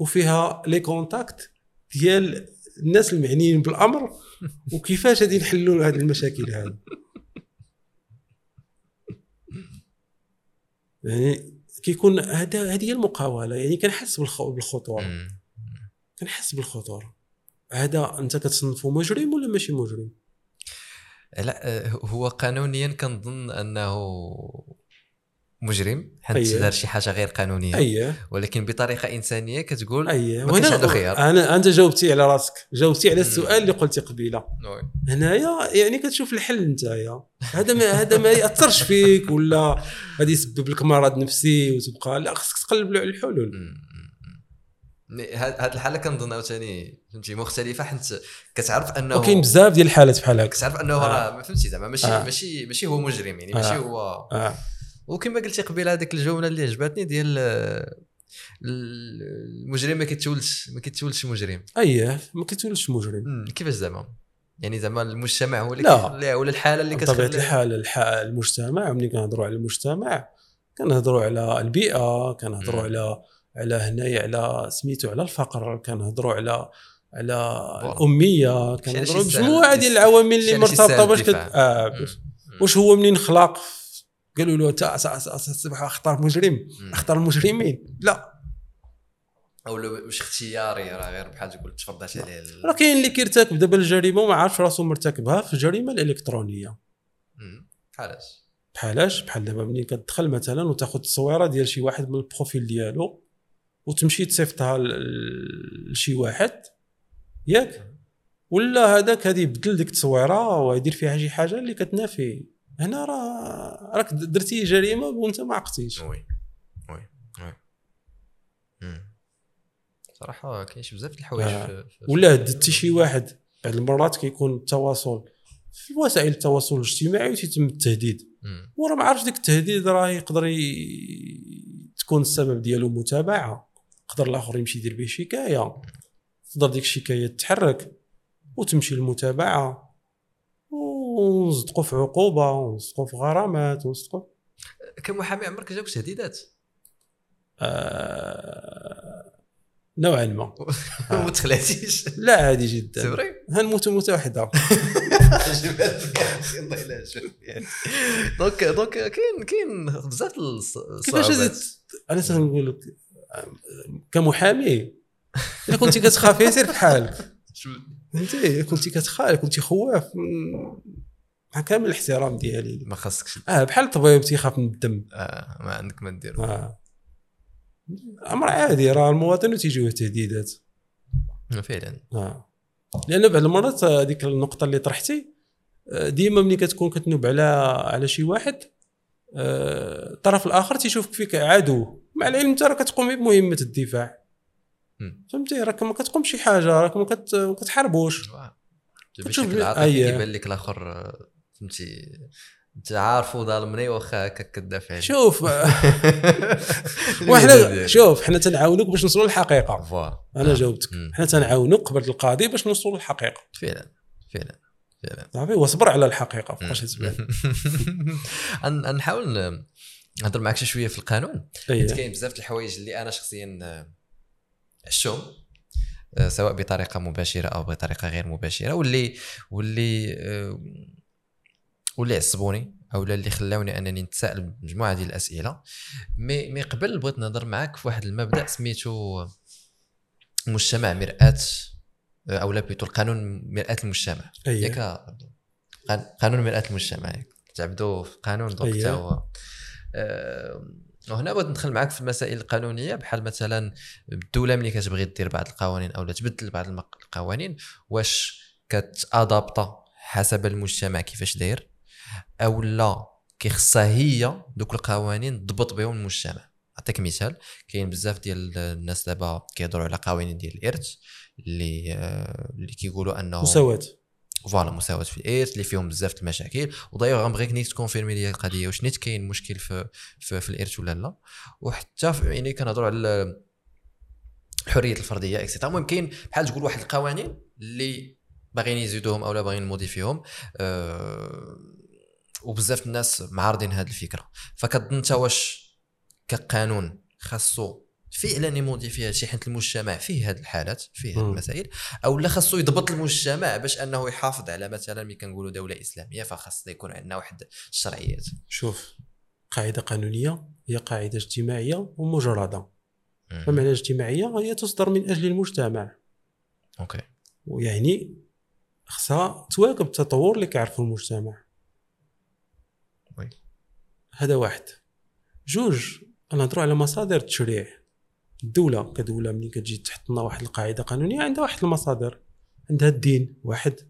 وفيها les contacts ديال الناس المعنيين بالأمر وكيفاش غادي نحلوا هذه المشاكل هذه يعني كيكون هذا هذه هي المقاولة يعني كنحس بالخ- بالخطورة. كنحس بالخطورة. هذا أنت كتصنفه مجرم ولا ماشي مجرم؟ لا هو قانونيا كنظن أنه مجرم حيت أيه. دار شي حاجة غير قانونية اييه ولكن بطريقة إنسانية كتقول اييه ما كانش عنده خيار. أنا أنت جاوبتي على راسك جاوبتي على السؤال اللي قلتي قبيلة وي. هنايا يعني كتشوف الحل نتايا هذا ما هذا ما يأثرش فيك ولا غادي يسبب لك مرض نفسي وتبقى لا خصك تقلب على الحلول. هاد الحالة كنظن عاوتاني فهمتي مختلفة حيت كتعرف انه وكاين بزاف ديال الحالات بحال هكا كتعرف أنه آه. راه ما فهمتي زعما ماشي آه. ماشي ماشي هو مجرم يعني ماشي آه. هو آه. وكما قلتي قبيل هذيك الجمله اللي عجبتني ديال آه، المجرم ما كيتولدش ما كيتولدش مجرم اييه ما كيتولدش مجرم. كيفاش زعما يعني زعما المجتمع هو اللي لا. ولا الحالة اللي بطبيعة كتخلي الحال الح- المجتمع ملي كنهضروا على المجتمع كنهضروا على البيئة كنهضروا. على على هنايا على سميتو على الفقر كنهضروا على على. الأمية كنهضروا بمجموعة ديال العوامل اللي مرتبطة باش كت... آه واش هو منين خلق قالوا له تا- تصبح اختار مجرم. اختار المجرمين. لا. أو لو واش اختياري راه غير بحال تقول تفرضات عليه راه كاين اللي كيرتكب. دابا الجريمة وما عارفش راسو مرتكبها في الجريمه الإلكترونية. بحالاش؟ بحالاش؟ بحال دابا ملي كتدخل مثلا وتاخذ التصويرة ديال شي واحد من ال profil ديالو وتمشي تصيفطها لشي واحد. ياك. ولا هذاك غادي يبدل ديك التصويرة ويدير فيها شي حاجة اللي كتنافي. هنا راه راك درتي جريمة وانت ما عقتيش oui وي وي. صراحة كاين شي بزاف الحوايج آه. ولا هددتي شي واحد بعض المرات كيكون التواصل في وسائل التواصل الاجتماعي وتيتم التهديد. وراه ما عرفش ديك التهديد راه يقدر ي... تكون السبب ديالو متابعة يقدر الآخر يمشي يدير به شكاية تقدر ديك الشكاية تحرك وتمشي للمتابعة ونصدقوا في عقوبة ونصدقوا في غرامات ونصدقوا. كمحامي عمرك جاوك تهديدات آه... نوعا ما. ما تخلعتيش. لا عادي جدا. vrai؟ هنموت موتة واحدة. donc donc كاين كاين بزاف كيفاش أنا تنقول لك كمحامي إلا كنتي كتخافي سير بحالك. شو- فهمتي؟ كنتي كتخاف كنتي خواف مع كامل الاحترام ديالي. ما خاصكش. آه بحال الطبيب تيخاف من الدم. آه ما عندك ما دير آه. أمر عادي راه المواطن تيجيوه تهديدات فعلا. آه. لأن بعض المرات آه، هذيك النقطة اللي طرحتي آه، ديما ملي كتكون كتنوب على على شي واحد آه، الطرف الآخر تيشوفك فيك عدو. مع العلم انت راه كتقوم بمهمة الدفاع. فهمتي راك ما كتقومش شي حاجة راك ما كت- ما كتحاربوش. كتشوف. كيبان لك الآخر آه، فهمتي أنت عارفو ظالمني واخا هكا كدافع. شوف وحنا. شوف حنا تنعاونوك باش نوصلوا للحقيقة فوالا أنا آه. جاوبتك. حنا تنعاونوك قبل القاضي باش نوصلوا للحقيقة فعلا فعلا فعلا صافي واصبر على الحقيقة فوقاش تبان نحاول نهضر معك شوية في القانون. حيت كاين بزاف د الحوايج اللي أنا شخصيا عشتهم آه، سواء بطريقة مباشرة أو بطريقة غير مباشرة واللي واللي آه، واللي عصبوني أو اللي خلاوني أنني نتساءل بمجموعة ديال الأسئلة مي مي قبل بغيت نهضر معك في واحد المبدأ سميتو مجتمع مرآة آه، أو لا بيتو القانون مرآة المجتمع أيه. ياك قانون مرآة المجتمع تعبدو في قانون donc أيه. هو وهنا بغيت ندخل معك في المسائل القانونية بحال مثلا الدولة ملي كتبغي دير بعض القوانين أو تبدل بعض القوانين واش كت adapter حسب المجتمع كيفاش داير؟ أو لا كيخصها هي دوك القوانين تضبط بهم المجتمع. نعطيك مثال كاين بزاف ديال الناس دابا كيهضروا على قوانين ديال الإرث اللي آه، اللي كيقولوا أنه مساواة. voilà مساواه في الارث اللي فيهم بزاف المشاكل. ودايوغ غنبغيك نيت ت confirmer لي القضية واش نيت كاين مشكل في في, في الإرث ولا لا. وحتى يعني كنهضروا على الحريه الفرديه اكسيتيرا المهم كاين بحال تقول واحد القوانين اللي باغيين يزيدوهم أو لا باغيين نموديفيهم أه وبزاف الناس معارضين هذه الفكرة. فكتظن انت واش كقانون خاصو فعلا يموديفي شي حيت المجتمع فيه هذه الحالات فيه هذه مم. المسائل أو لا خاصو يضبط المجتمع باش أنه يحافظ على مثلا ملي كنقولوا دولة إسلامية فخاص يكون عندنا واحد الشرعيات. شوف قاعدة قانونية هي قاعدة اجتماعية ومجردة. فمعنى اجتماعية هي تصدر من أجل المجتمع. OK. ويعني خصها تواكب التطور اللي كيعرفه المجتمع. oui. هذا واحد. جوج نهضروا على مصادر التشريع. الدولة كدولة ملي كتجي تحط لنا واحد القاعدة قانونية عندها واحد المصادر. عندها الدين واحد.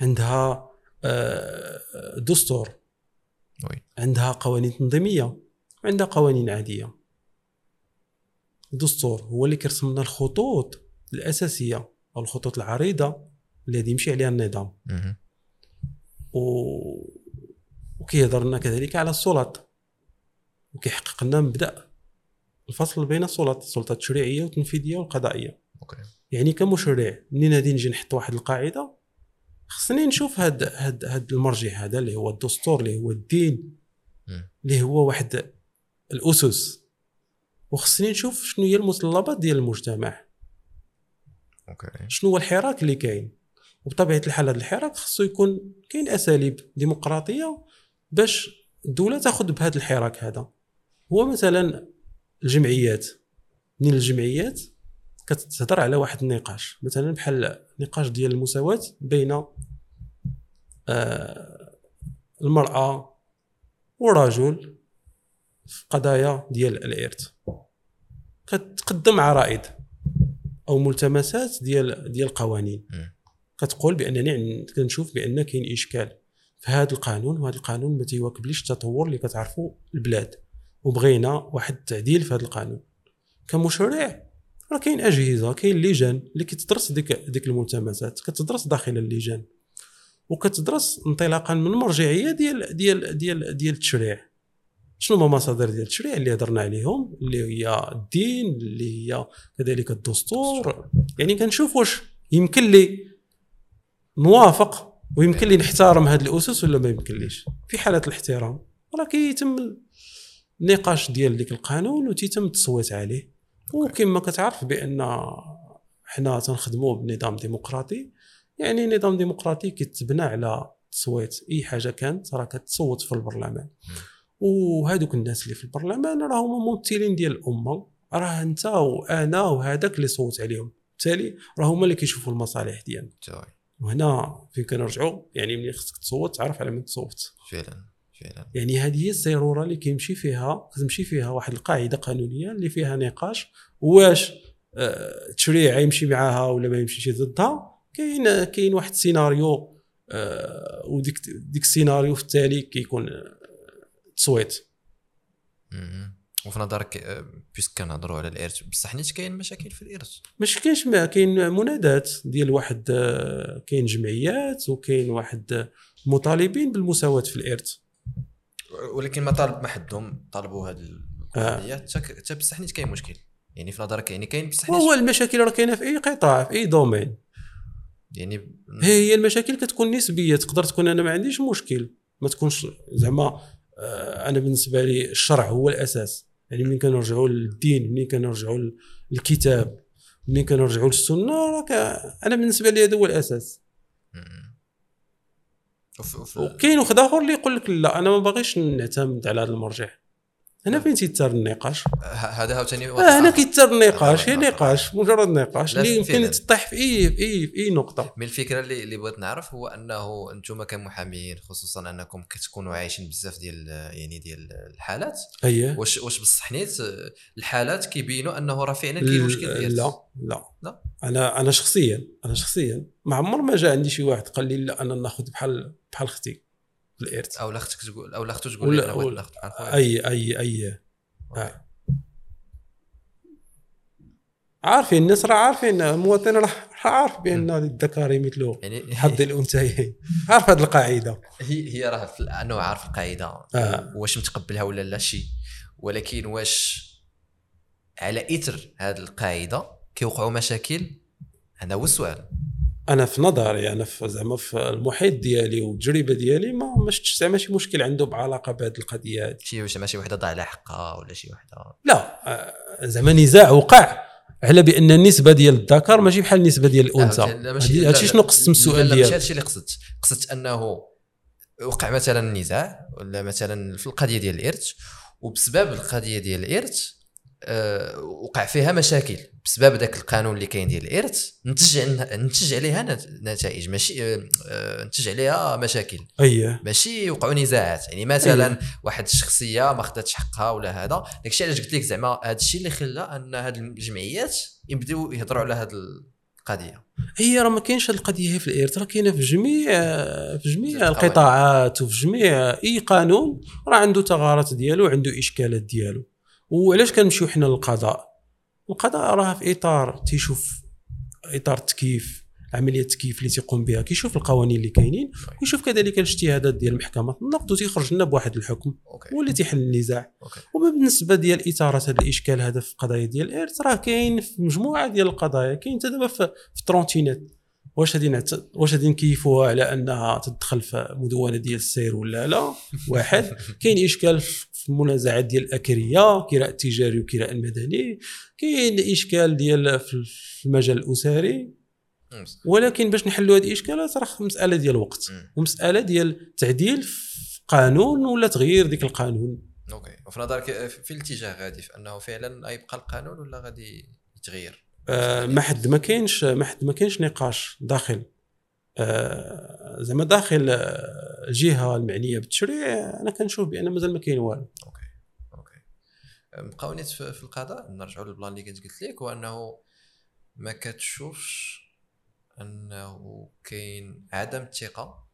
عندها آه، دستور. وي. عندها قوانين تنظيمية. وعندها قوانين عادية. الدستور هو اللي كيرسم لنا الخطوط الأساسية أو الخطوط العريضة اللي غادي يمشي عليها النظام. و... وكيهضر لنا كذلك على السلط وكيحقق لنا مبدأ. الفصل بين السلط السلطة التشريعيه والتنفيذية والقضائية. أوكي. يعني كمشرع منين غادي نجي نحط واحد القاعدة خصني نشوف هاد هاد هاد المرجع هذا اللي هو الدستور اللي هو الدين. اللي هو واحد الأسس. وخصني نشوف شنو هي المتطلبات ديال المجتمع. أوكي. شنو هو الحراك اللي كاين. وبطبيعة الحال هذا الحراك خصو يكون كاين أساليب ديمقراطية باش الدولة تاخذ بهذا الحراك هذا. هو مثلا الجمعيات. من الجمعيات؟ كتهضر على واحد النقاش. مثلا بحال نقاش ديال المساواة بين آه، المرأة والرجل في قضايا ديال الارث كتقدم عرائض أو ملتمسات ديال ديال القوانين. كتقول بأنني كنشوف بأن كاين إشكال في هذا القانون وهذا القانون ما تيواكبليش التطور اللي كتعرفوا البلاد. وبغينا واحد التعديل في هذا القانون. كمشرع راه كاين أجهزة كاين لجان اللي كتدرس ديك ديك الملتمسات كتدرس داخل اللجان وكتدرس انطلاقا من مرجعيه ديال ديال ديال ديال التشريع. شنو هما مصادر ديال التشريع اللي هضرنا عليهم؟ اللي هي الدين اللي هي كذلك الدستور. يعني كنشوف واش يمكن لي نوافق ويمكن لي نحترم هذه الأسس ولا ما يمكنليش. في حالة الاحترام راه كيتم النقاش ديال ديك القانون وتيتم التصويت عليه. وكما كتعرف بأن حنا تنخدموا بنظام ديمقراطي. يعني نظام ديمقراطي كيتبنى على التصويت أي حاجة كانت راه كتصوت في البرلمان. وهذوك الناس اللي في البرلمان راه هما ممثلين ديال الأمة. راه أنت وأنا وهذاك اللي صوت عليهم. بالتالي راه هما اللي كيشوفوا المصالح ديالنا. وهنا فين كنرجعوا يعني ملي خصك تصوت تعرف على من تصوت. فعلا. فعلا. يعني هذه هي السيروره اللي كيمشي فيها كتمشي فيها واحد القاعدة قانونية اللي فيها نقاش واش آه، التشريع يمشي معاها ولا ما يمشيش ضدها. كاين كاين واحد السيناريو آه، وديك ديك السيناريو في التالي كيكون آه، تصويت. وفي نظرك آه، puisque كنهضروا على الإرث بصح نيت كاين مشاكل في الإرث. مش كاينش ما كاين منادات ديال واحد كاين جمعيات وكاين واحد مطالبين بالمساواة في الإرث. ولكن ما طالب ما حدهم طالبوا هذه آه. القضية. حتى بصح نيت كاين مشكل. يعني في نظرك يعني كاين بصح نيت المشاكل راه كاينة في أي قطاع في أي domaine يعني هي هي المشاكل كتكون نسبية تقدر تكون أنا ما عنديش مشكل. ما تكونش زعما آه، أنا بالنسبة لي الشرع هو الأساس. يعني ملي كنرجعوا للدين ملي كنرجعوا للكتاب ملي كنرجعوا للسنة راه أنا بالنسبة لي هذا هو الأساس. وكاين واحد آخر اللي يقول لك لا أنا ما باغيش نعتمد على هذا المرجع. هنا فين تيثار النقاش؟ هذا عاوتاني آه هنا كيثار النقاش هي هذا نقاش مجرد نقاش اللي يمكن. تطيح في أي في أي في أي نقطة. من الفكرة اللي اللي بغيت نعرف هو أنه أنتم كمحامين خصوصا أنكم كتكونوا عايشين بزاف ديال يعني ديال الحالات اييه واش واش بصح نيت آه، الحالات كيبينوا أنه راه فعلا كاين مشكل ديال لا. لا؟ لا؟ أنا أنا شخصيا أنا شخصيا ما عمر ما جا عندي شي واحد قال لي لا أنا ناخذ بحال بحال أختي الإرث. أو لا أختك تقول أو لا اختو تقول ولا- ولا-. اي اي أي. آه. عارفين الناس راه عارفين المواطن راه عارف بأن الذكر مثل يعني حظ الأنثيين. عارف هذه القاعدة؟ هي هي راه في- انه عارف القاعدة. آه. واش متقبلها ولا لا شيء ولكن واش على إثر هذه القاعدة كيوقعوا مشاكل؟ هذا هو السؤال. أنا في نظري أنا في زعما في المحيط ديالي والتجربة ديالي ما ما شفتش زعما شي مشكل عنده بعلاقة بهذه القضية هذه شي واش ماشي وحدة ضاع على حقها ولا شي وحدة. لا آه، زعما نزاع وقع على بأن النسبة ديال الذكر ماشي بحال النسبة ديال الأنثى. هادشي شنو قصد من السؤال ديالك؟ هادشي اللي قصدت. قصدت أنه وقع مثلا نزاع ولا مثلا في القضية ديال الإرث وبسبب القضية ديال الإرث آه، وقع فيها مشاكل. بسبب ذاك القانون اللي كاين ديال الإرث نتج نتج عليها نت- نتائج. ماشي آه، آه، نتج عليها مشاكل. اييه ماشي وقعوا نزاعات. يعني مثلا واحد الشخصية ما خداتش حقها ولا هذا. داكشي علاش قلت لك زعما هذا الشيء اللي خلى أن هاد الجمعيات يبداو يهضروا على هذه القضية. هي راه ما كاينش هاد القضية هي في الإرث راه كاينة في جميع في جميع. القطاعات وفي جميع أي قانون راه عنده ثغرات ديالو وعنده إشكالات ديالو. وعلاش كنمشيو حنا للقضاء؟ القضاء راه في اطار تيشوف اطار التكييف عملية التكييف اللي تيقوم بها كيشوف القوانين اللي كاينين ويشوف كذلك الاجتهادات ديال محكمة النقد وتيخرج لنا بواحد الحكم هو اللي تيحل النزاع. أوكي. وما بالنسبة ديال اثاره هذا الإشكال هذا في القضايا ديال الارث راه كاين في مجموعة ديال القضايا كاين حتى دابا في الـ trottinettes واش غادي. واش غادي نكيفوها على أنها تدخل في مدونة ديال السير ولا لا؟ واحد. كاين إشكال في المنازعات ديال الأكرية كراء التجاري وكراء المدني كاين إشكال ديال في المجال الأسري. ولكن باش نحلوا هذه الاشكالات راه مسألة ديال الوقت ومسألة ديال تعديل في قانون ولا تغيير ديك القانون. أوكي وفي نظرك في الاتجاه غادي في أنه فعلا يبقى القانون ولا غادي يتغير؟ آه ما حد ما كاينش ما حد ما كاينش نقاش داخل. آه زعما داخل آه، الجهة المعنية بالتشريع أنا كنشوف بأن مازال ما كاين والو. أوكي أوكي. بقاو نيت في القضاء نرجعوا لل plan اللي كنت قلت لك هو أنه ما كتشوفش أنه كاين عدم الثقه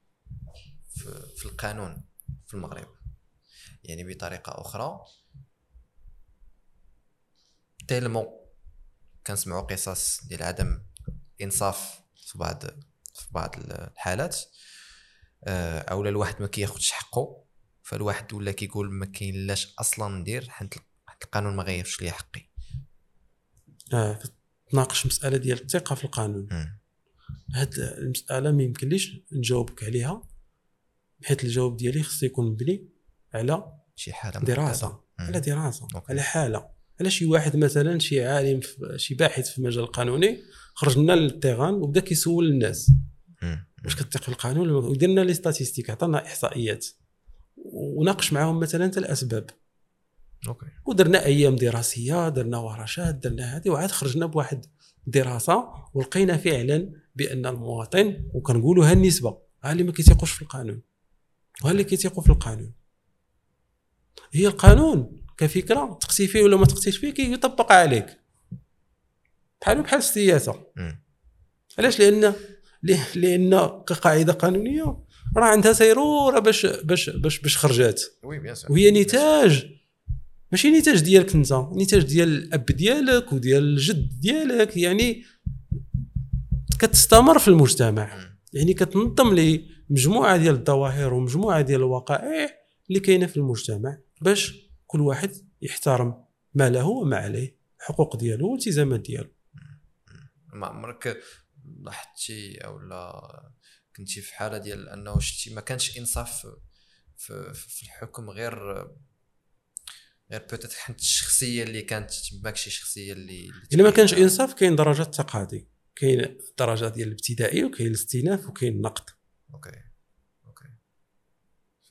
في القانون في المغرب. يعني بطريقة أخرى تيلمو كنسمعوا قصص ديال عدم إنصاف في بعض في بعض الحالات. آه، أولا الواحد ما كياخذش حقه فالواحد ولا كيقول ما كاين لاش أصلا ندير حيت القانون ما غيفش لي حقي. آه تناقش مسألة ديال الثقة في القانون. هاد المسألة ما يمكنليش نجاوبك عليها حيت الجواب ديالي خص يكون مبني على شي حالة دراسة على دراسة أوكي. على حالة. على شي واحد مثلا شي عالم شي باحث في المجال القانوني خرج لنا لل terrain وبدا كيسول الناس. واش كتثق في القانون؟ ودرنا les statistiques عطانا إحصائيات. وناقش معاهم مثلا الأسباب. أوكي. ودرنا أيام دراسية درنا ورشات درنا هذه وعاد خرجنا بواحد دراسة ولقينا فعلا بأن المواطن وكنقولوا ها النسبة ها اللي ما كيتيقوش في القانون. وها اللي كيتيقوا في القانون. هي القانون كفكرة تقسي فيه ولا ما تقسيش فيه كيطبق عليك. بحال بحال السياسة. علاش؟ لأن لأن كقاعده قانونية راه عندها سيرورة باش باش باش باش خرجات. وهي نتاج. ماشي نتاج ديالك أنت. نتاج ديال الأب ديالك وديال الجد ديالك. يعني كتستمر في المجتمع. يعني كتنظم لي مجموعة ديال الظواهر ومجموعة ديال الوقائع اللي كاينة في المجتمع باش كل واحد يحترم ما له وما عليه. الحقوق ديالو والالتزامات ديالو. ما عمرك لاحظتي أو لا كنتي في حالة ديال أنه شتي ما كانش إنصاف في, في الحكم غير غير بوتيت حيت الشخصية اللي كانت ماكشي شخصية اللي إلا ما كانش إنصاف كاين درجات تقاضي كاين درجة ديال الابتدائي وكاين الاستئناف وكاين النقد. أوكي أوكي.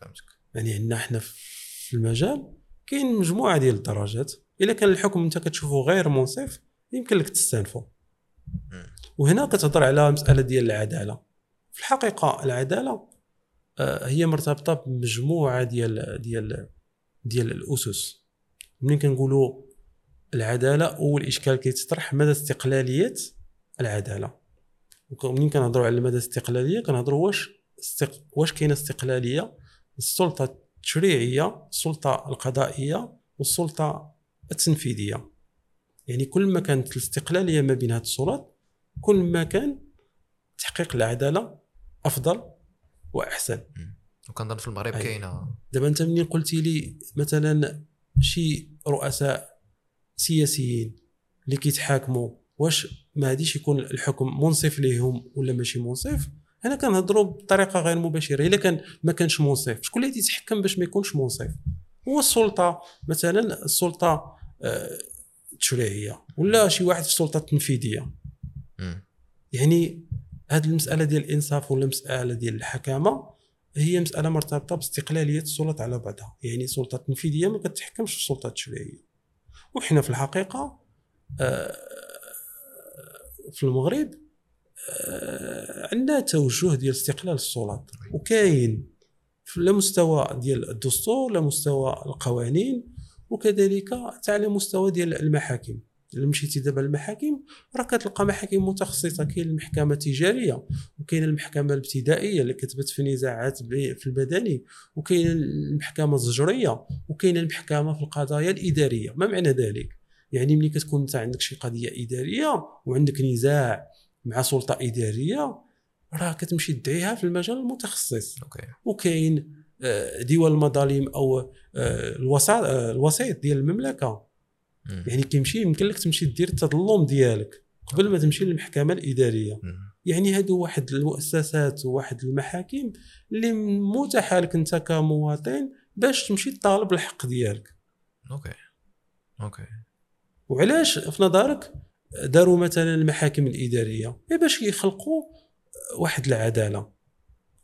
فهمتك. يعني عندنا حنا في المجال كاين مجموعة ديال الدرجات. إلا كان الحكم أنت كتشوفه غير منصف يمكن لك تستانفه وهنا كتهضر على مسألة ديال العدالة. في الحقيقة العدالة آه، هي مرتبطة بمجموعة ديال ديال ديال الأسس. ملي كنقولوا العدالة اول اشكال كيتطرح مدى استقلالية العدالة؟ ومنين كنهضروا على مدى الاستقلاليه كنهضروا واش استق... واش كاينة استقلالية؟ السلطة التشريعية السلطة القضائية والسلطة التنفيذية. يعني كل ما كانت الاستقلالية ما بين هذه السلطات كل ما كان تحقيق العدالة أفضل وأحسن. وكنظن في المغرب كاينة. دابا أنت منين قلتي لي مثلا شي رؤساء سياسيين اللي كيتحاكموا واش ما غاديش يكون الحكم منصف ليهم ولا ماشي منصف؟ هنا كنهضروا بطريقة غير مباشرة. إلا كان ما كانش منصف شكون اللي يتحكم باش ما يكونش منصف؟ هو السلطة. مثلا السلطة آه، التشريعيه ولا شي واحد في السلطه التنفيذيه يعني هذه المسألة ديال الإنصاف ولا المساله ديال الحكامة هي مسألة مرتبطة باستقلالية السلطات على بعضها. يعني السلطه التنفيذيه ما كتحكمش في السلطه التشريعيه وحنا في الحقيقة آه، في المغرب آه، عندنا توجه ديال استقلال السلطات وكاين على مستوى ديال الدستور على مستوى القوانين وكذلك حتى على مستوى ديال المحاكم. إلا مشيتي دابا للمحاكم راه كتلقى محاكم متخصصة. كاين المحكمة التجارية وكاين المحكمة الابتدائية اللي كتبت في نزاعات في المدني وكاين المحكمة الزجرية وكاين المحكمة في القضايا الإدارية. ما معنى ذلك؟ يعني ملي كتكون أنت عندك شي قضية إدارية وعندك نزاع مع سلطة إدارية راه كتمشي تدعيها في المجال المتخصص. أوكي. وكاين ديوان المظالم أو آه، الوسيط آه، الوسيط ديال المملكة. يعني كيمشي يمكن لك تمشي دير التظلم ديالك قبل ما تمشي للمحكمة الإدارية. يعني هادو واحد المؤسسات وواحد المحاكم اللي متاحه لك أنت كمواطن باش تمشي تطالب الحق ديالك. أوكي. أوكي. وعلاش في نظرك داروا مثلا المحاكم الإدارية؟ غير باش يخلقوا واحد العدالة.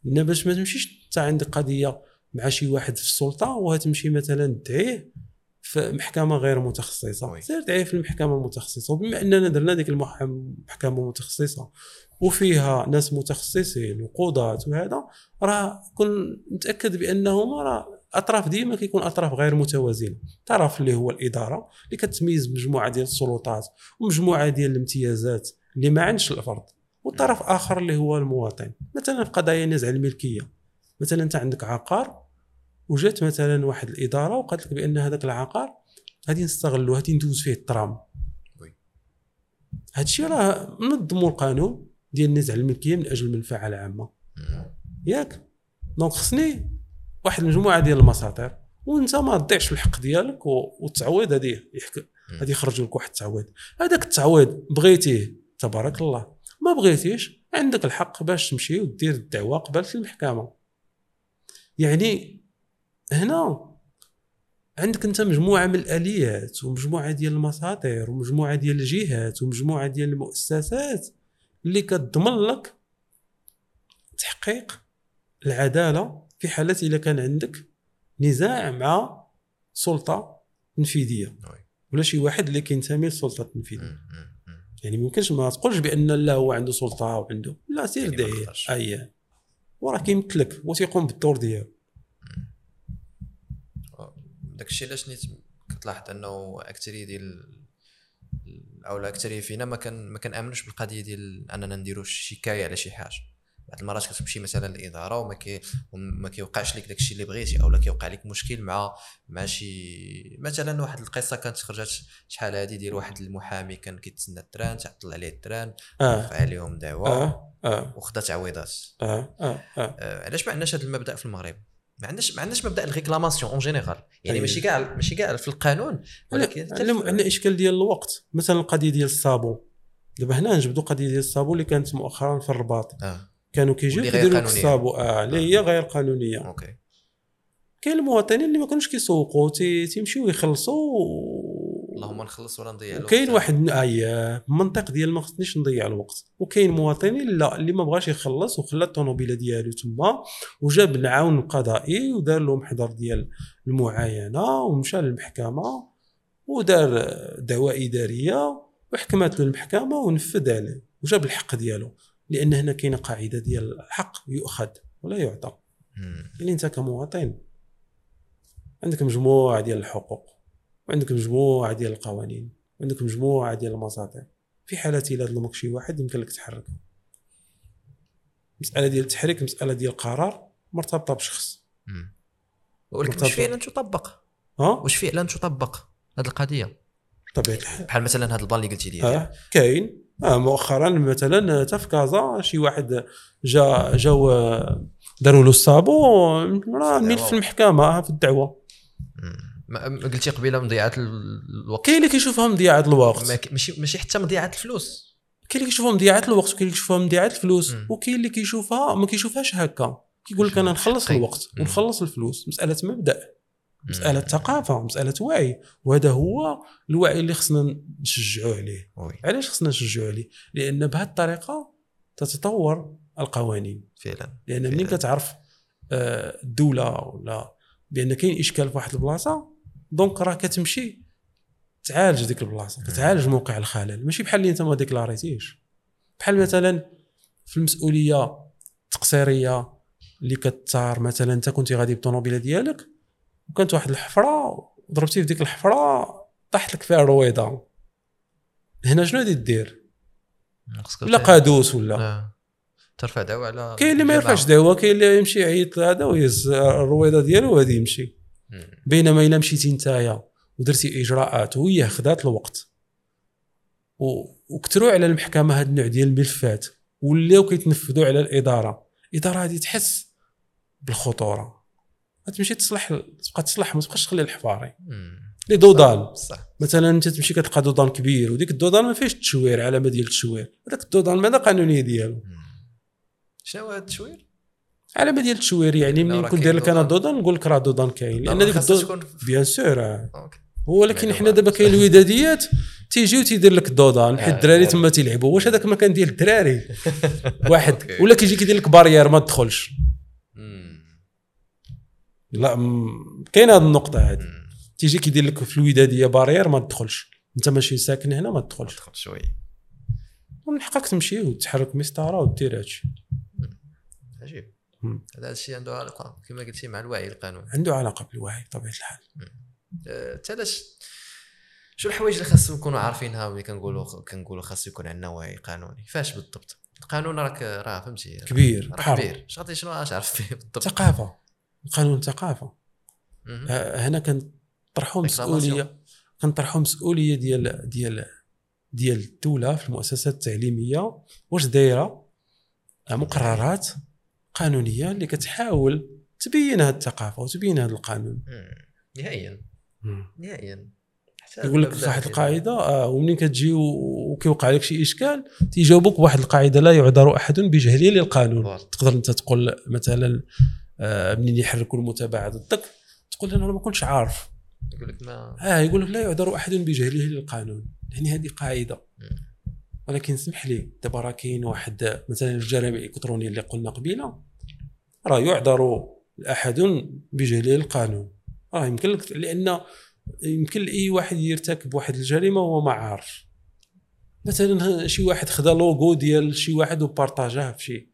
لأن باش ما تمشيش انت عندك قضية مع شي واحد في السلطة وهتمشي مثلا تدعيه في محكمة غير متخصصة. سير دعيه في المحكمة المتخصصة. وبما أننا درنا ديك المح- المحكمه المتخصصه وفيها ناس متخصصين وقضاة وهذا راه كن متاكد بانهم راه أطراف ديما كيكون أطراف غير متوازنة. طرف اللي هو الإدارة اللي كتميز مجموعه ديال السلطات ومجموعة ديال الامتيازات اللي ما بين الفرد والطرف آخر اللي هو المواطن. مثلا في قضايا نزع الملكية. مثلا أنت عندك عقار وجات مثلا واحد الإدارة وقالت لك بأن هذاك العقار غادي نستغلو غادي ندوز فيه الترام. هادشي راه منظموا القانون ديال نزع الملكية من أجل المنفعة العامة. ياك. donc خصني واحد المجموعة ديال المساطر وأنت ما تضيعش في الحق ديالك والتعويض هذه. غادي يخرج لك واحد التعويض. هذاك التعويض بغيتيه تبارك الله. ما بغيتيش عندك الحق باش تمشي ودير الدعوة قبل في المحكمة يعني هنا عندك أنت مجموعة من الآليات ومجموعة ديال المساطر ومجموعة ديال الجهات ومجموعة ديال المؤسسات اللي كتضمن لك تحقيق العدالة في حاله اذا كان عندك نزاع مع سلطة تنفيذية oui. ولا شي واحد اللي كينتمي للسلطه التنفيذيه. يعني ما يمكنش ما تقولش بأن لا هو عنده سلطة وعنده لا سير يعني ما دعيه يقدرش. أي. وراه كيمثلك وتيقوم بالدور ديالو. داك الشيء علاش نيت كتلاحظ أنه أكثرية ديال أو الاكثريه فينا ما كان ما كنامنوش بالقضية ديال أننا نديروا شكايه على شي حاجة. بعض المرات كتمشي مثلا للاداره وما كي وما كيوقعش لك داك الشيء اللي بغيتي أو كيوقع لك مشكل مع مع شي مثلا واحد القصة كانت خرجت شحال هادي ديال واحد المحامي كان كيتسنى ال train تعطل عليه ال train رفع عليهم دعوة آه. آه. وخدا تعويضات. آه. آه, آه. آه، علاش ما عندناش هذا المبدأ في المغرب؟ ما عندناش ما عندناش مبدأ ال réclamation en général يعني أيوة. ماشي كاع ماشي كاع في القانون ولكن عندنا إشكال ديال الوقت. مثلا القضية ديال الصابون دابا هنا نجبدوا قضية ديال ال sabot اللي كانت مؤخرا في الرباط. آه. كانوا كيجيو كيديروا. ال sabot آه اللي هي غير قانونية. OK. كاين المواطنين اللي ما كانوش كيسوقوا تي- تيمشيو يخلصوا اللهم نخلص ولا نضيع الوقت. واحد من اي منطق ديال ما خصنيش نضيع الوقت. وكاين مواطنين لا اللي ما بغاش يخلص وخلى الطوموبيلة ديالو تما وجاب العون القضائي ودار له محضر ديال المعاينة ومشى للمحكمة ودار دعوه إدارية وحكمت له المحكمه ونفذ عليه وجاب الحق ديالو. لأن هنا كاينة قاعدة ديال الحق يؤخذ ولا يعطى. يعني أنت كمواطن. عندك مجموعة ديال الحقوق وعندك مجموعة ديال القوانين وعندك مجموعة ديال المساطر في حالة إلا ظلمك شي واحد يمكن لك تحرك. مسألة ديال التحريك مسألة ديال القرار مرتبطة بشخص. ولكن. واش فعلا تطبق؟ ها؟ واش فعلا تطبق هذه القضية؟ بطبيعه الحال بحال مثلا هذا البان اللي قلتي لي. آه كاين. آه مؤخرا مثلا حتى في كازا شي واحد جا جاو آه، داروا له الصابون راه ميل في المحكمة آه، في الدعوة. قلتي قبيلة مضيعه ال- الوقت؟ كاين اللي كيشوفها مضيعه الوقت. ماشي ماشي حتى مضيعه الفلوس. كاين اللي كيشوفها مضيعه الوقت وكاين اللي كيشوفها مضيعه الفلوس. وكاين اللي كيشوفها ما كيشوفهاش هكا. كيقول لك أنا نخلص حقي. الوقت. ونخلص الفلوس. مسألة مبدأ. مسألة ثقافة مساله وعي وهذا هو الوعي اللي خصنا نشجعوا عليه. علاش خصنا نشجعوا عليه؟ لأن بهذه الطريقة تتطور القوانين. فعلا لأن فعلا. كتعرف آه، الدولة ولا بان كاين إشكال في واحد البلاصة donc راه كتمشي تعالج ديك البلاصة كتعالج موقع الخلل. ماشي بحال اللي انت ما ديكلاريتيش. بحال مثلا في المسؤولية التقصيرية اللي كتار مثلا انت كنتي غادي بالطوموبيله ديالك وكانت واحد الحفرة ضربتي في ديك الحفرة طاحت لك فيها رويضة. هنا شنو غادي دير؟ ولا قادوس ولا؟ آه. ترفع دعوة على كاين اللي ما. يرفعش دعوة كاين اللي يمشي يعيط لهذا ويهز الرويضة ديالو وغادي يمشي. بينما إلا مشيتي نتايا ودرتي إجراءات وهي خدات الوقت. و... وكثروا على المحكمة هذا النوع ديال الملفات ولاو كيتنفذوا على الإدارة. الإدارة هذه تحس بالخطورة. غتمشي تصلح تبقى تصلح ما تبقاش تخلي الحفاري. les dos d'âne بصح مثلا انت تمشي كتلقى dos d'âne كبير وديك ال dos d'âne ما فيهش التشوير علامه ديال التشوير هذاك ال dos d'âne ماذا قانونيه ديالو. شنو هذا التشوير؟ علامه ديال التشوير يعني ملي نكون داير لك أنا dos d'âne. نقول لك راه dos d'âne كاين لأن لا، ديك ال dos d'âne bien sûr آه. ولكن. حنا دابا كاين الوداديات تيجي وتيدير لك ال dos d'âne حيت آه، الدراري آه. تما تيلعبوا واش هذاك المكان ديال الدراري واحد. ولا كيجي كيدير لك barrière ما تدخلش. لا م- كاينة هذه النقطة هذه. تيجي كيدير لك في الوداديه barrière ما تدخلش. انت ماشي ساكن هنا ما تدخلش. ادخل شوي من حقك تمشي وتحرك مسطره ودير هادشي. عجيب. هذا الشيء عنده علاقة كما قلتي مع الوعي القانوني. عنده علاقة بالوعي بطبيعة الحال. انت علاش؟ شو الحوايج اللي خاصهم نكونوا عارفينها؟ ملي كنقولوا كنقولوا خاص يكون عندنا وعي قانوني. فاش بالضبط؟ القانون راك راه فهمتي كبير بحر كبير. شنو اش عارف فيه بالضبط؟ ثقافة. القانون ثقافة. مهم. ه- هنا كنطرحوا. مسؤولية كنطرحوا مسؤولية ديال ديال ديال الدولة في المؤسسات التعليمية. واش دايرة؟ مقررات قانونية اللي كتحاول تبين هذه الثقافة وتبين هذا القانون. نهائيا. نهائيا. يقول لك واحد القاعدة آه ومنين كتجي وكيوقع لك شي إشكال تيجاوبوك بواحد القاعدة لا يعذر أحد بجهله للقانون. تقدر أنت تقول مثلا منين يحركوا المتابعه ضدك؟ تقول أنا ما كنتش عارف. يقول لك ما. آه يقول لك لا يعذر أحد بجهله للقانون. يعني هذه قاعدة. ولكن اسمح لي دابا راه كاين واحد مثلا الجرائم الإلكترونية اللي قلنا قبيلة. راه لا يعذر أحد بجهله للقانون. راه يمكن لك لأن يمكن لأي واحد يرتكب واحد الجريمة وهو ما عارف. مثلا شي واحد خدا لوغو ديال شي واحد وبارطاجاه في شي.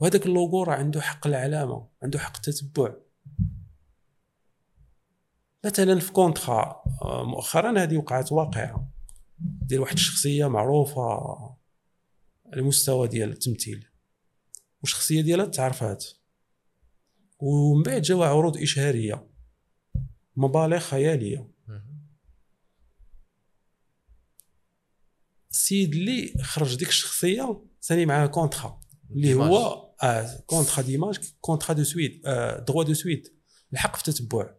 وهذاك اللوغو راه عنده حق العلامة عنده حق التتبع. مثلا في contrat آه، مؤخرا هذه وقعت واقعة. ديال واحد الشخصية معروفة على مستوى ديال التمثيل. والشخصية ديالها تعرفات. ومن بعد جاوا عروض إشهارية. مبالغ خيالية. السيد اللي خرج ديك الشخصية ثاني معاه contrat. اللي. هو آه contrat d'image contrat de suite آه droit de suite. الحق في التتبع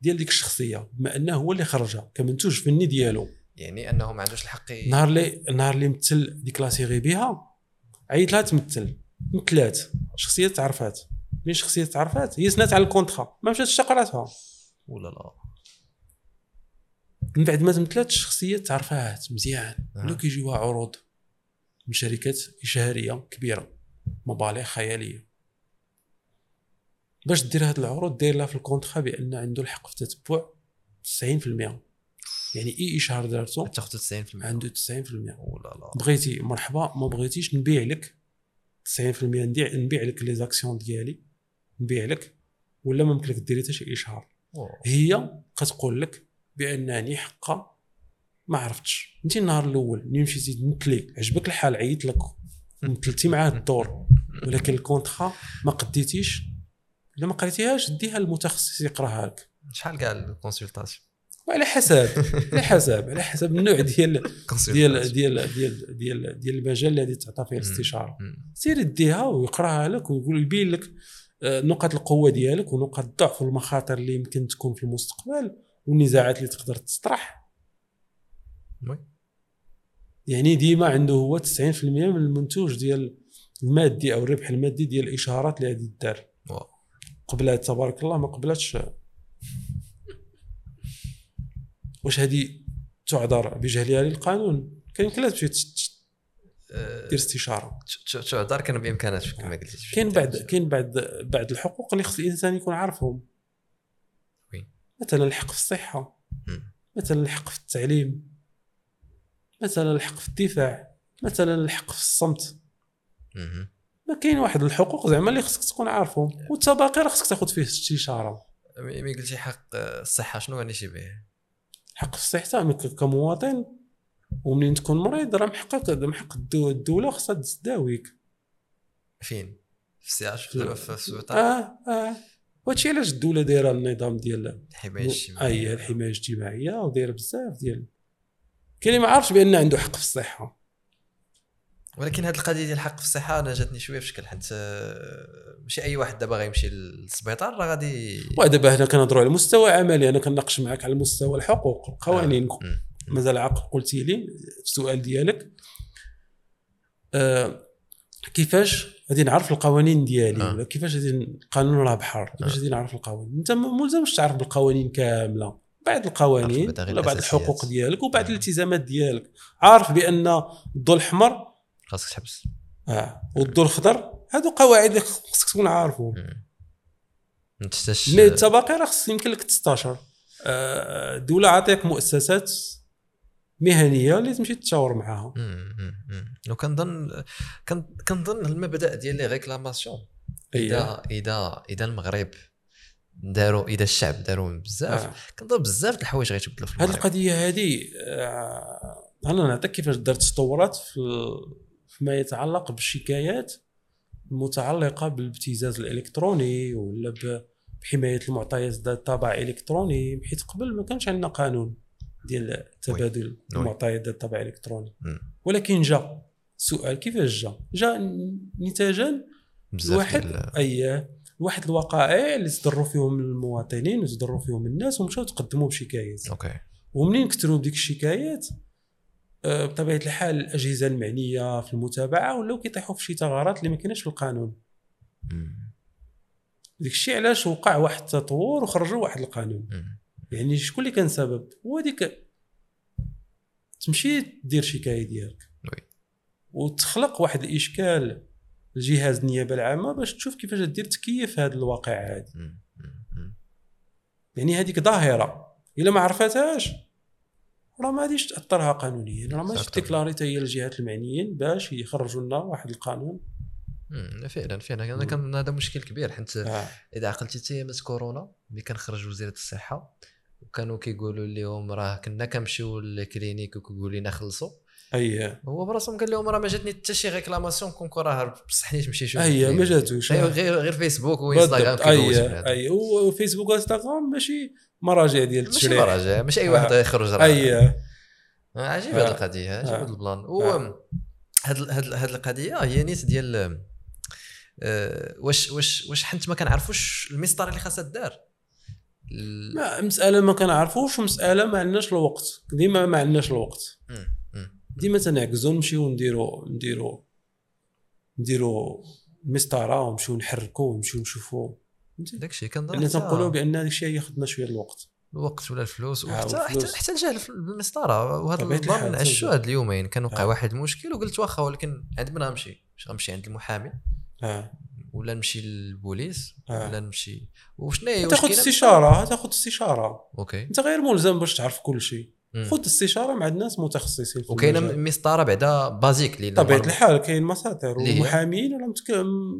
ديال ديك الشخصية بما انه هو اللي خرجها كمنتوج فني ديالو. يعني أنه ما عندوش الحق نهار اللي نهار اللي مثل ديك la série بها عيط لها تمثل مثلات. شخصية تعرفات. من شخصية تعرفات؟ هي سنات على ال contrat. ما مشاتش قراتها ولا لا. من بعد ما تمثلات الشخصيه تعرفات مزيان. كيجيوها عروض من شركات إشهارية كبيرة. مبالغ خيالية. باش دير هاد العروض داير لها في ال contrat بأن عنده الحق في التتبع 90% يعني إي اشهار دارته تاخذ 90% عنده 90% ولا لا بغيتي مرحبا ما بغيتيش نبيع لك 90% نديع نبيع لك les actions ديالي نبيع لك ولا ما يمكن لك ديري حتى شي اشهار. هي كتقول لك بأنني حقا ما عرفتش. انت النهار الأول ملي مشيتي تمثلي عجبك الحال عيط لك. مثلتي معاه الدور ولكن ال contrat ما قريتيش؟ إلا ما قريتيهاش ديها للمتخصص يقرأها لك شحال كاع ال consultation وعلى حسب على حسب على حسب النوع ديال ديال ديال ديال ديال ديال المجال الذي تعطى فيه الاستشارة. سير ديها ويقراها لك ويقول يبين لك آه، نقاط القوة ديالك ونقاط الضعف والمخاطر اللي يمكن تكون في المستقبل والنزاعات اللي تقدر تطرح. يعني ديما عنده هو 90% من المنتوج ديال المادي أو الربح المادي ديال الاشارات اللي غادي دار. قبلات تبارك الله ما قبلاتش واش هذه تعذر بجهلها للقانون؟ كان يمكن لها تمشي آه، دير استشارة. تعذر كان بامكاناتك كما قلتي كاين بعد كاين بعد بعد الحقوق اللي خص الإنسان يكون عارفهم؟ مثلا الحق في الصحة. مثلا الحق في التعليم. مثلا الحق في الدفاع مثلا الحق في الصمت. ما كاين واحد الحقوق زعما اللي خصك تكون عارفهم وانت باقي راه خصك تاخذ فيه استشاره مي قلتي حق آه، الصحة شنو غنمشي به حق الصحة كمواطن ومنين تكون مريض راه محقق من حق الدو- الدولة خصها تداويك فين؟ في السياج في في السبيطار؟ آه آه. وهادشي علاش الدولة دايرة النظام ديال الحمايه اي الاجتماعيه الحمايه الاجتماعيه ودايرة بزاف ديال كاين اللي ما عارفش بأن عنده حق في الصحة. ولكن هذه القضية ديال الحق في الصحة أنا جاتني شوية في شكل حيت آه، ماشي أي واحد دابا غيمشي للسبيطار راه غادي ودابا هنا كنهضروا على مستوى عملي. أنا كنناقش معك على مستوى الحقوق القوانين. مم. مازال عاقل قلتي لي في السؤال ديالك. آه كيفاش غادي نعرف القوانين ديالي؟ آه. ولا كيفاش غادي القانون راه بحر. كيفاش غادي نعرف القوانين؟ أنت ملزمش تعرف بالقوانين كاملة. بعض القوانين ولا بعض. الحقوق ديالك وبعض آه. الالتزامات ديالك عارف بأن الضوء الأحمر خاصك تحبس آه والضوء الخضر هادو قواعد اللي خصك تكون عارفهم. ما تحتاجش مي التباقي راه خص يمكن لك تستشر آه، الدولة عطيك مؤسسات مهنية اللي تمشي تتشاور معاها. وكنظن كن- كنظن المبدأ ديال لي ريكلاماسيون أيه. اذا اذا إذا المغرب داروا إذا الشعب داروا بزاف آه. كنظن بزاف د الحوايج غيتبدلوا في هذه المغرب القضية هذه آه، أنا نعطيك كيفاش دارت تطورات في فيما يتعلق بالشكايات المتعلقة بالابتزاز الإلكتروني ولا بحماية المعطيات ذات الطابع الإلكتروني حيت قبل ما كانش عندنا قانون ديال تبادل. المعطيات ذات الطابع الإلكتروني مم. ولكن جا السؤال كيفاش جا جا نتاجا ديال أي واحد الوقائع اللي تضروا فيهم المواطنين وتضروا فيهم الناس ومشاو تقدموا بشكايات أوكي. ومنين كثروا بديك الشكايات آه، بطبيعة الحال الأجهزة المعنية في المتابعة ولاو كيطيحوا في شي ثغرات اللي ما كايناش في القانون. داك الشيء علاش وقع واحد التطور وخرجوا واحد القانون. مم. يعني شكون اللي كان سبب؟ هو ديك تمشي دير شكايه ديالك. وتخلق واحد الإشكال لجهاز النيابة العامة باش تشوف كيفاش دير تكيف هذا الواقع. مم. يعني هذيك ظاهرة إلا ما عرفتهاش راه ما غاديش تأثرها قانونيا راه ماشي Exactly. déclarer حتى هي الجهات المعنيين باش يخرجوا لنا واحد القانون. فعلا فعلا أنا كان هذا مشكل كبير حيت آه. إذا عقلتي حتى ايامات كورونا ملي كان خرج وزيرة الصحة وكانوا كيقولوا لهم راه كنا كنمشيو لل clinique وكيقولوا لنا خلصوا أي. هو براسهم قال لهم راه ما جاتني حتى شي réclamation كونكو راه بصحني تمشي شوف أي ما جاتوش. غير غير غير فيسبوك وانستغرام بالضبط. كيدوزوا أي بهذا. أي. وفيسبوك وانستغرام ماشي مراجع ديال ماشي التشريع مراجع ماشي أي واحد آه. يخرج راه. أي. آه، عجيب هذه آه. القضية عجيب. هذا ال plan. و هاد هاد ال- هاد القضية هي نيت ديال واش واش واش حنت ما كنعرفوش المسطره اللي خاصها دار؟ ما مسألة ما كنعرفوش ومسألة ما عندناش الوقت. ديما ما عندناش الوقت. ديما تنعكزو نمشيو نديرو نديرو نديرو المسطره ونمشيو نحركو ونمشيو نشوفو. فهمتي؟ داكشي كنظن لأن حتى تنقولوا بأن الشيء ياخذنا شوية الوقت. الوقت ولا الفلوس آه، وحتى. حتى حتى الجهل في المسطرة. وهذا عشتو الجهل. هاد اليومين. كان وقع آه. واحد المشكل وقلت واخا ولكن عند من غنمشي واش غنمشي عند المحامي؟ آه. ولا نمشي للبوليس؟ آه. ولا نمشي وشنو هي تاخذ استشارة تاخذ استشارة. OK. أنت غير ملزم باش تعرف كل شيء. خذ استشارة مع الناس متخصصين في وكاينة. مسطرة بعدا basique اللي طبيعة الحال كاين هي؟ ومحامين ولا متك...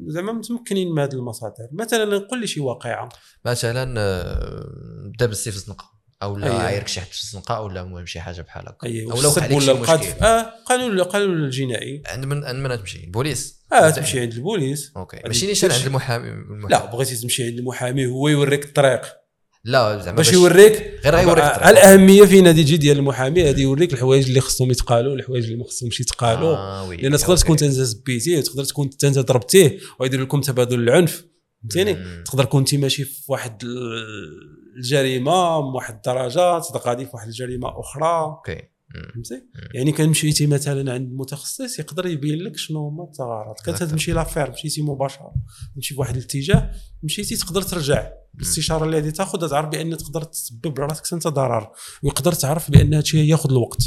زعما متمكنين من هذه المساطر. مثلا نقول لي شي واقعة. مثلا آه، بدا بالسيف الزنقة أو لا أيوة. عايرك شي حد في الزنقة أو لا المهم شي حاجة بحال هكا. اي أو لو ولا القذف آه قانون القانون الجنائي. عند من عند من تمشي؟ البوليس آه تمشي عند البوليس. OK. ماشي نيشان. عند المحامي المحامي. لا بغيتي تمشي عند المحامي هو يوريك الطريق. لا زعما باش يوريك غير غيوريك الأهمية فين هذه تجي ديال المحامي هذه يوريك الحوايج اللي خصهم يتقالوا الحوايج اللي ما خصهمش يتقالوا آه. لأن تقدر. تكون انت سبيتيه وتقدر تكون انت ضربتيه ويدير لكم تبادل العنف فهمتيني. تقدر انت ماشي في واحد ال- الجريمة بواحد الدرجات تقدر غادي في واحد الجريمة أخرى OK. فهمتي؟ يعني كان مشيتي مثلا عند متخصص يقدر يبين لك شنو هما الثغرات كانت. تمشي l'affaire مشيتي مباشرة تمشي في واحد الاتجاه مشيتي تقدر ترجع. الاستشارة اللي غادي تاخذ تعرف بأن تقدر تسبب لراسك أنت ضرر ويقدر تعرف بأن هذا الشيء ياخذ الوقت.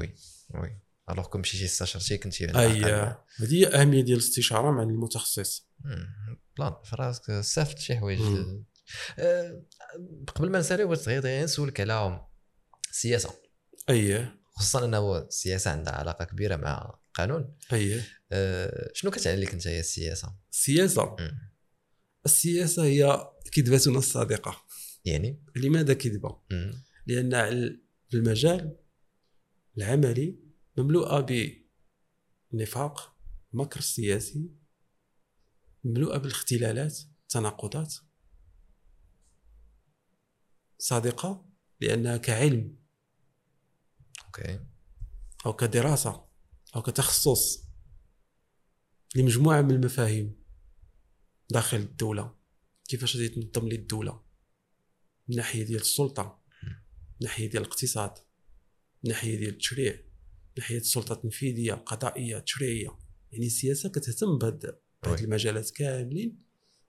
oui oui. alors كون مشيتي استشرتي كنتي على اي الأقل. هذه هي الاهميه ديال الاستشارة مع المتخصص. plan. في راسك استفدت شي حوايج. آه، قبل ما نسالي بغيت غير نسولك على السياسة أي. خصوصا إنه السياسة عندها علاقة كبيرة مع القانون أي. آه، شنو كتعني لك أنت هي السياسة السياسة مم. السياسة هي كذبتنا الصادقه يعني؟ لماذا كذبة. لأن ال- المجال العملي مملوءة بالنفاق مكر سياسي مملوءة بالاختلالات التناقضات صادقة لأنها كعلم. أوكي. أو كدراسة أو كتخصص لمجموعة من المفاهيم داخل الدولة. كيفاش غادي تنظم لي الدولة من ناحية ديال السلطة من ناحية ديال الاقتصاد من ناحية ديال التشريع من ناحية السلطة التنفيذية القضائية التشريعية. يعني السياسة كتهتم بهاد بهاد. المجالات كاملين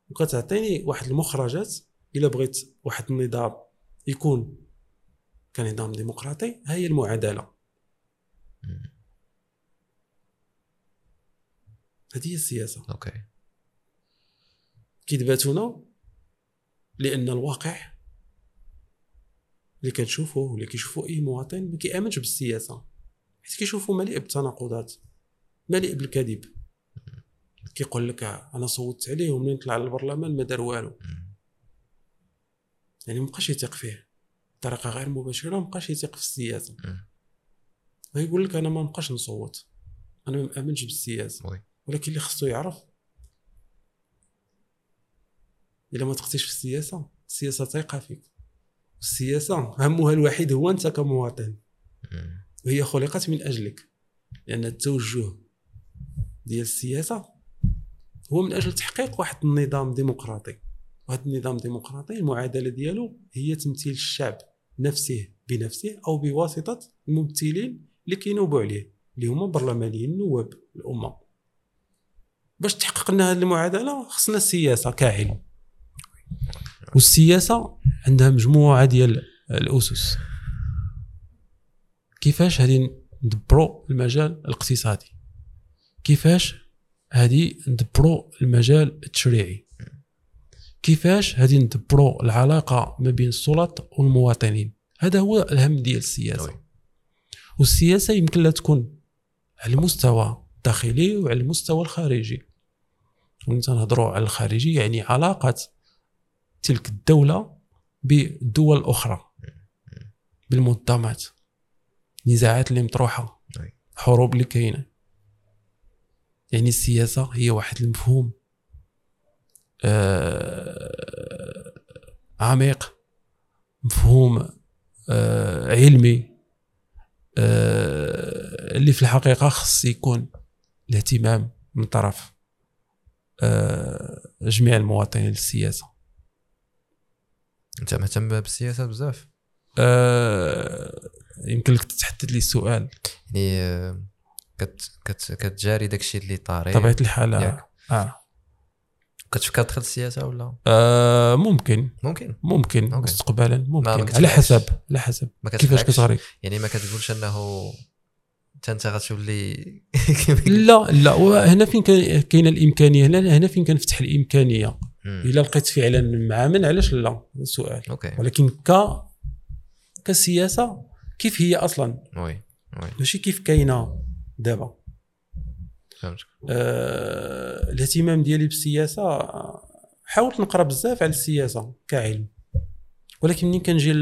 وكتعطيني واحد المخرجات إلا بغيت واحد النظام يكون كنظام ديمقراطي ها هي المعادله. هذه هي السياسة. أوكي. كيدباتونا لأن الواقع اللي كنشوفوه واللي كيشوفو أي مواطن ما كيأمنش بالسياسة. حيت كيشوفو مليء بالتناقضات مليء بالكذب. كيقول لك أنا صوتت عليه ومنين طلع للبرلمان ما دار والو. يعني مبقاش يثق فيه. بطريقة غير مباشرة مبقاش يثق في السياسة. مم. غيقول لك أنا ما نبقاش نصوت. أنا ما مامنش بالسياسة. وي. ولكن اللي خصو يعرف إلا ما تقتيش في السياسة السياسة تيقع فيك. السياسة همها الوحيد هو أنت كمواطن. وهي خلقت من أجلك. لأن التوجه ديال السياسة هو من أجل تحقيق واحد النظام ديمقراطي. وهذا النظام الديمقراطي المعادلة ديالو هي تمثيل الشعب. نفسه بنفسه أو بواسطة الممثلين اللي كينوبوا عليه اللي هما برلمانيين النواب الامه باش تحقق لنا هذه المعادلة خصنا السياسة كعلم والسياسة عندها مجموعة ديال الأسس. كيفاش هذه ندبروا المجال الاقتصادي؟ كيفاش هذه ندبروا المجال التشريعي؟ كيفاش هذه ندبروا العلاقة ما بين السلط والمواطنين هذا هو الهم ديال السياسة. والسياسة يمكن لها تكون على المستوى الداخلي وعلى المستوى الخارجي ونتا نهضروا على الخارجي يعني علاقه تلك الدولة بالدول الأخرى بالمنظمات نزاعات اللي مطروحة وي. حروب اللي كاينة يعني السياسة هي واحد المفهوم عميق مفهوم آه علمي آه اللي في الحقيقة خص يكون الاهتمام من طرف آه جميع المواطنين للسياسة. أنت مهتم بالسياسة بزاف. آه يمكن لك تحدد لي السؤال. يعني آه، كت كت كتجاري داكشي اللي طاري طبيعة الحال ياك. كتفكر تدخل السياسة ولا؟ آه ممكن. ممكن. ممكن. أوكي. مستقبلا ممكن. على. حسب على حسب ما كيفاش كتغري يعني ما كتقولش أنه حتى انت غتولي لا لا. وهنا فين كاينة الإمكانية. هنا هنا فين كنفتح الإمكانية. إلا لقيت فعلا معامل علاش لا؟ هذا السؤال OK. ولكن ك كسياسة كيف هي أصلا؟ oui oui. ماشي كيف كاينة دابا؟ آه الاهتمام ديالي بالسياسة حاولت نقرأ بزاف على السياسة كعلم. ولكن ملي كنجي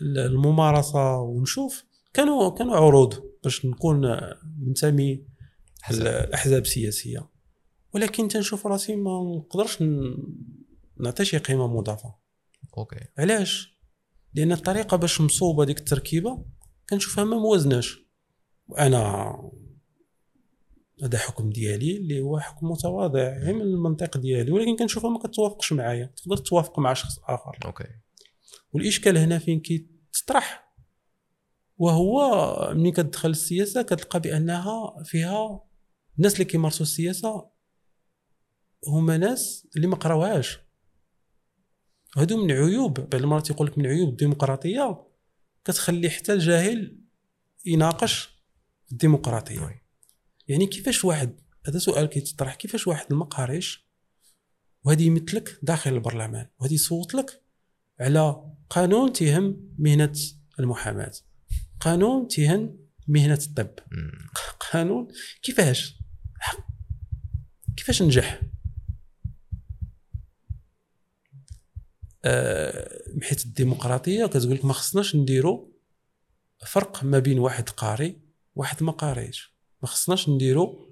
للممارسة ونشوف كانوا كانوا عروض باش نكون منتمي حسب. الاحزاب السياسية. ولكن تنشوف راسي ما نقدرش نعطي شي قيمة مضافة. OK. علاش؟ لأن الطريقة باش مصوبة ديك التركيبة كنشوفها ما موازناش. وأنا هذا حكم ديالي اللي هو حكم متواضع غير من المنطق ديالي ولكن كنشوفها ما كتوافقش معايا. تقدر توافق مع شخص آخر. OK. والإشكال هنا فين كيتطرح؟ وهو ملي كتدخل السياسة كتلقى بأنها فيها الناس اللي كيمارسوا السياسة هما ناس اللي ما قراوهاش. هادو من عيوب بعض المرات يقول لك من عيوب الديمقراطية كتخلي حتى الجاهل يناقش الديمقراطية. يعني كيفاش واحد هذا سؤال كيتطرح كيفاش واحد ما قاريش وهذا يمثلك داخل البرلمان وهذا يصوت لك على قانون تهم مهنة المحاماة قانون تهم مهنة الطب. قانون كيفاش؟ كيفاش نجح؟ من حيث الديمقراطية كتقول لك ما خصناش نديروا فرق ما بين واحد قاري واحد ما قاريش ما خصناش نديروا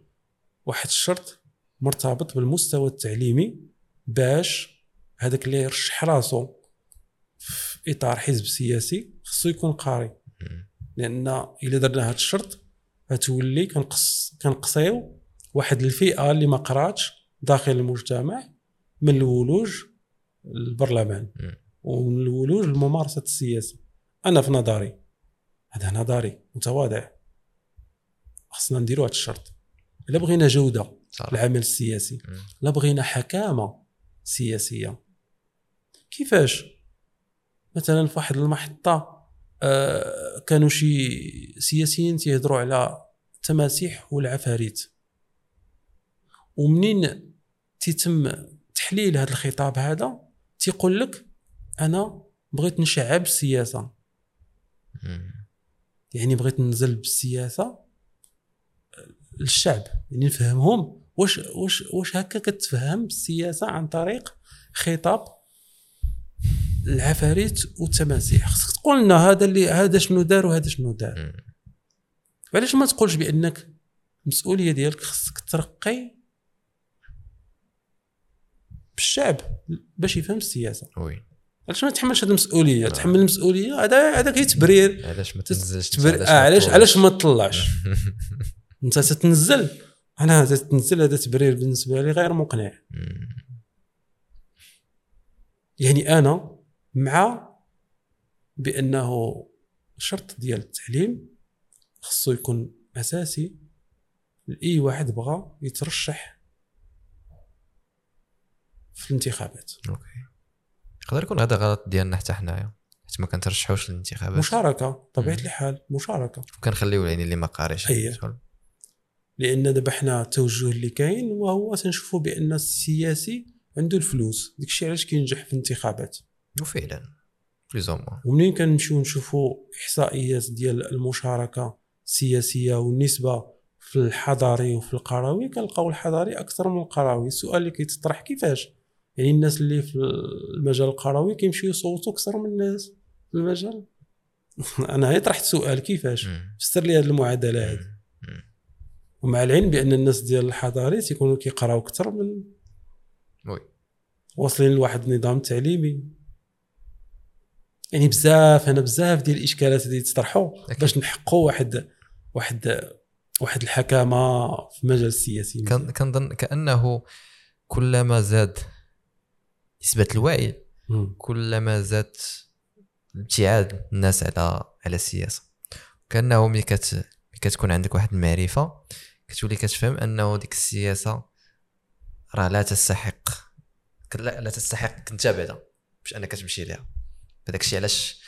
واحد الشرط مرتبط بالمستوى التعليمي باش هذاك اللي يرشح راسو في إطار حزب سياسي خصو يكون قاري. لأن إلا درنا هذا الشرط غتولي كنقص كنقصيو واحد الفئة اللي ما قراتش داخل المجتمع من الولوج للبرلمان. ومن الولوج لممارسه السياسة أنا في نظري هذا نظري متواضع خصنا نديرو هذا الشرط. إلا بغينا جودة صراحة العمل السياسي مم. لا بغينا حكامة سياسية كيفاش؟ مثلا في واحد المحطة آه كانوا شي سياسيين تيهضروا على التماسيح والعفاريت. ومنين تيتم تحليل هذا الخطاب هذا؟ تيقول لك أنا بغيت نشعب السياسة. يعني بغيت ننزل بالسياسة للشعب يعني نفهمهم واش واش واش هكا كتفهم السياسة عن طريق خطاب العفاريت والتماسيح. خصك تقول لنا هذا اللي هذا شنو دار وهذا شنو دار. علاش ما تقولش بأنك المسؤولية ديالك خصك ترقي بالشعب باش يفهم السياسة؟ وي. علاش ما تحملش هذه المسؤولية؟ تحمل المسؤولية هذا هذاك هي تبرير. علاش ما تنزلش تبر... آه علاش علاش ما تطلعش؟ انت تتنزل أنا هذا تنزل هذا تبرير بالنسبة لي غير مقنع. يعني أنا مع بأنه شرط ديال التعليم خصو يكون أساسي لأي واحد بغى يترشح في الانتخابات OK يقدر يكون هذا غلط ديالنا حتى حنايا حيت ما كنترشحوش للانتخابات مشاركة طبيعة. الحال مشاركة وكنخليو يعني اللي ما قاريش أيه. لأن دابا حنا التوجه اللي كاين وهو تنشوفوا بأن السياسي عنده الفلوس. داكشي علاش كينجح في الانتخابات. وفعلا plus ou moins ومنين كنمشيو نشوفوا إحصائيات ديال المشاركة السياسية والنسبة في الحضاري وفي القروي كنلقاو الحضاري أكثر من القروي السؤال اللي كيتطرح كيفاش؟ يعني الناس اللي في المجال القروي كيمشيو يصوتوا أكثر من الناس في المجال؟ أنا هي طرحت سؤال كيفاش. فسر لي هذه المعادله هذه. ومع العلم بأن الناس ديال الحضاري تيكونوا كيقراو أكثر من وي واصلين لواحد النظام تعليمي يعني بزاف أنا بزاف ديال الإشكالات اللي تطرحوا. باش نحققوا واحد واحد واحد الحكامة في المجال السياسي كان كنظن كأنه كلما زاد نسبة الوعي. كلما زاد ابتعاد الناس على على السياسة كأنه ملي كت ملي كتكون عندك واحد المعرفة كتولي كتفهم أنه ديك السياسة راه لا تستحق. لا, لا تستحق انت بعدا باش أنك تمشي ليها. هذاك الشيء علاش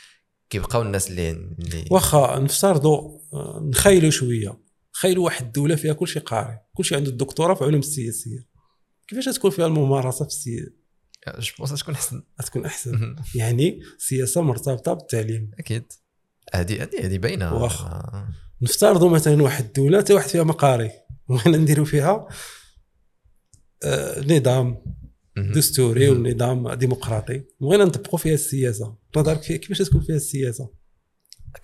كيبقاو الناس اللي اللي واخا نفترضوا آه، نخيلوا شوية. تخيلوا واحد الدولة فيها كل شيء قاري كل شيء عنده الدكتوراه في علوم السياسية. كيفاش تكون فيها الممارسة في السياسة je pense تكون أحسن. تكون أحسن. يعني سياسة مرتبطة بالتعليم. أكيد. هذه هذه هذه باينة. واخا. نفترضوا مثلا واحد الدولة حتى واحد فيها مقاري بغينا نديروا فيها آه، نظام. دستوري. ونظام ديمقراطي بغينا نطبقوا فيها السياسة نظرك فيها كيفاش تكون فيها السياسة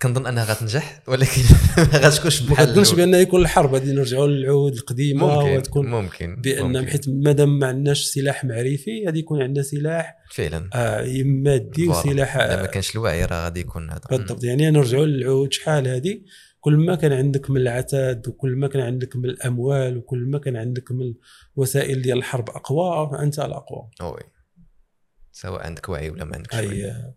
كنظن أنها غتنجح ولكن ما غاتكونش ما بحال كنظنش الأول. بان يكون الحرب غادي نرجعوا للعهود القديمة ممكن وتكون ممكن بأن. حيت مادام ما عندناش سلاح معرفي غادي يكون عندنا سلاح فعلا آه مادي. وسلاح إذا ما آه كانش الوعي راه غادي يكون هذا بالضبط يعني نرجعوا للعهود شحال هذه كل ما كان عندك من العتاد وكل ما كان عندك من الأموال وكل ما كان عندك من الوسائل ديال الحرب اقوى فانت الأقوى. وي سواء عندك وعي ولا ما عندكش وعي.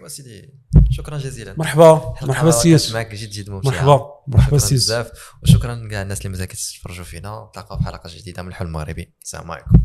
وسيدي شكرا جزيلا. مرحبا. مرحبا سياس معك جد جد ممتعة. مرحبا. مرحبا سيس. بزاف. وشكرا كاع الناس اللي مازال كيتفرجوا فينا. نتلاقاو في حلقة جديدة من الحلم المغربي. السلام عليكم.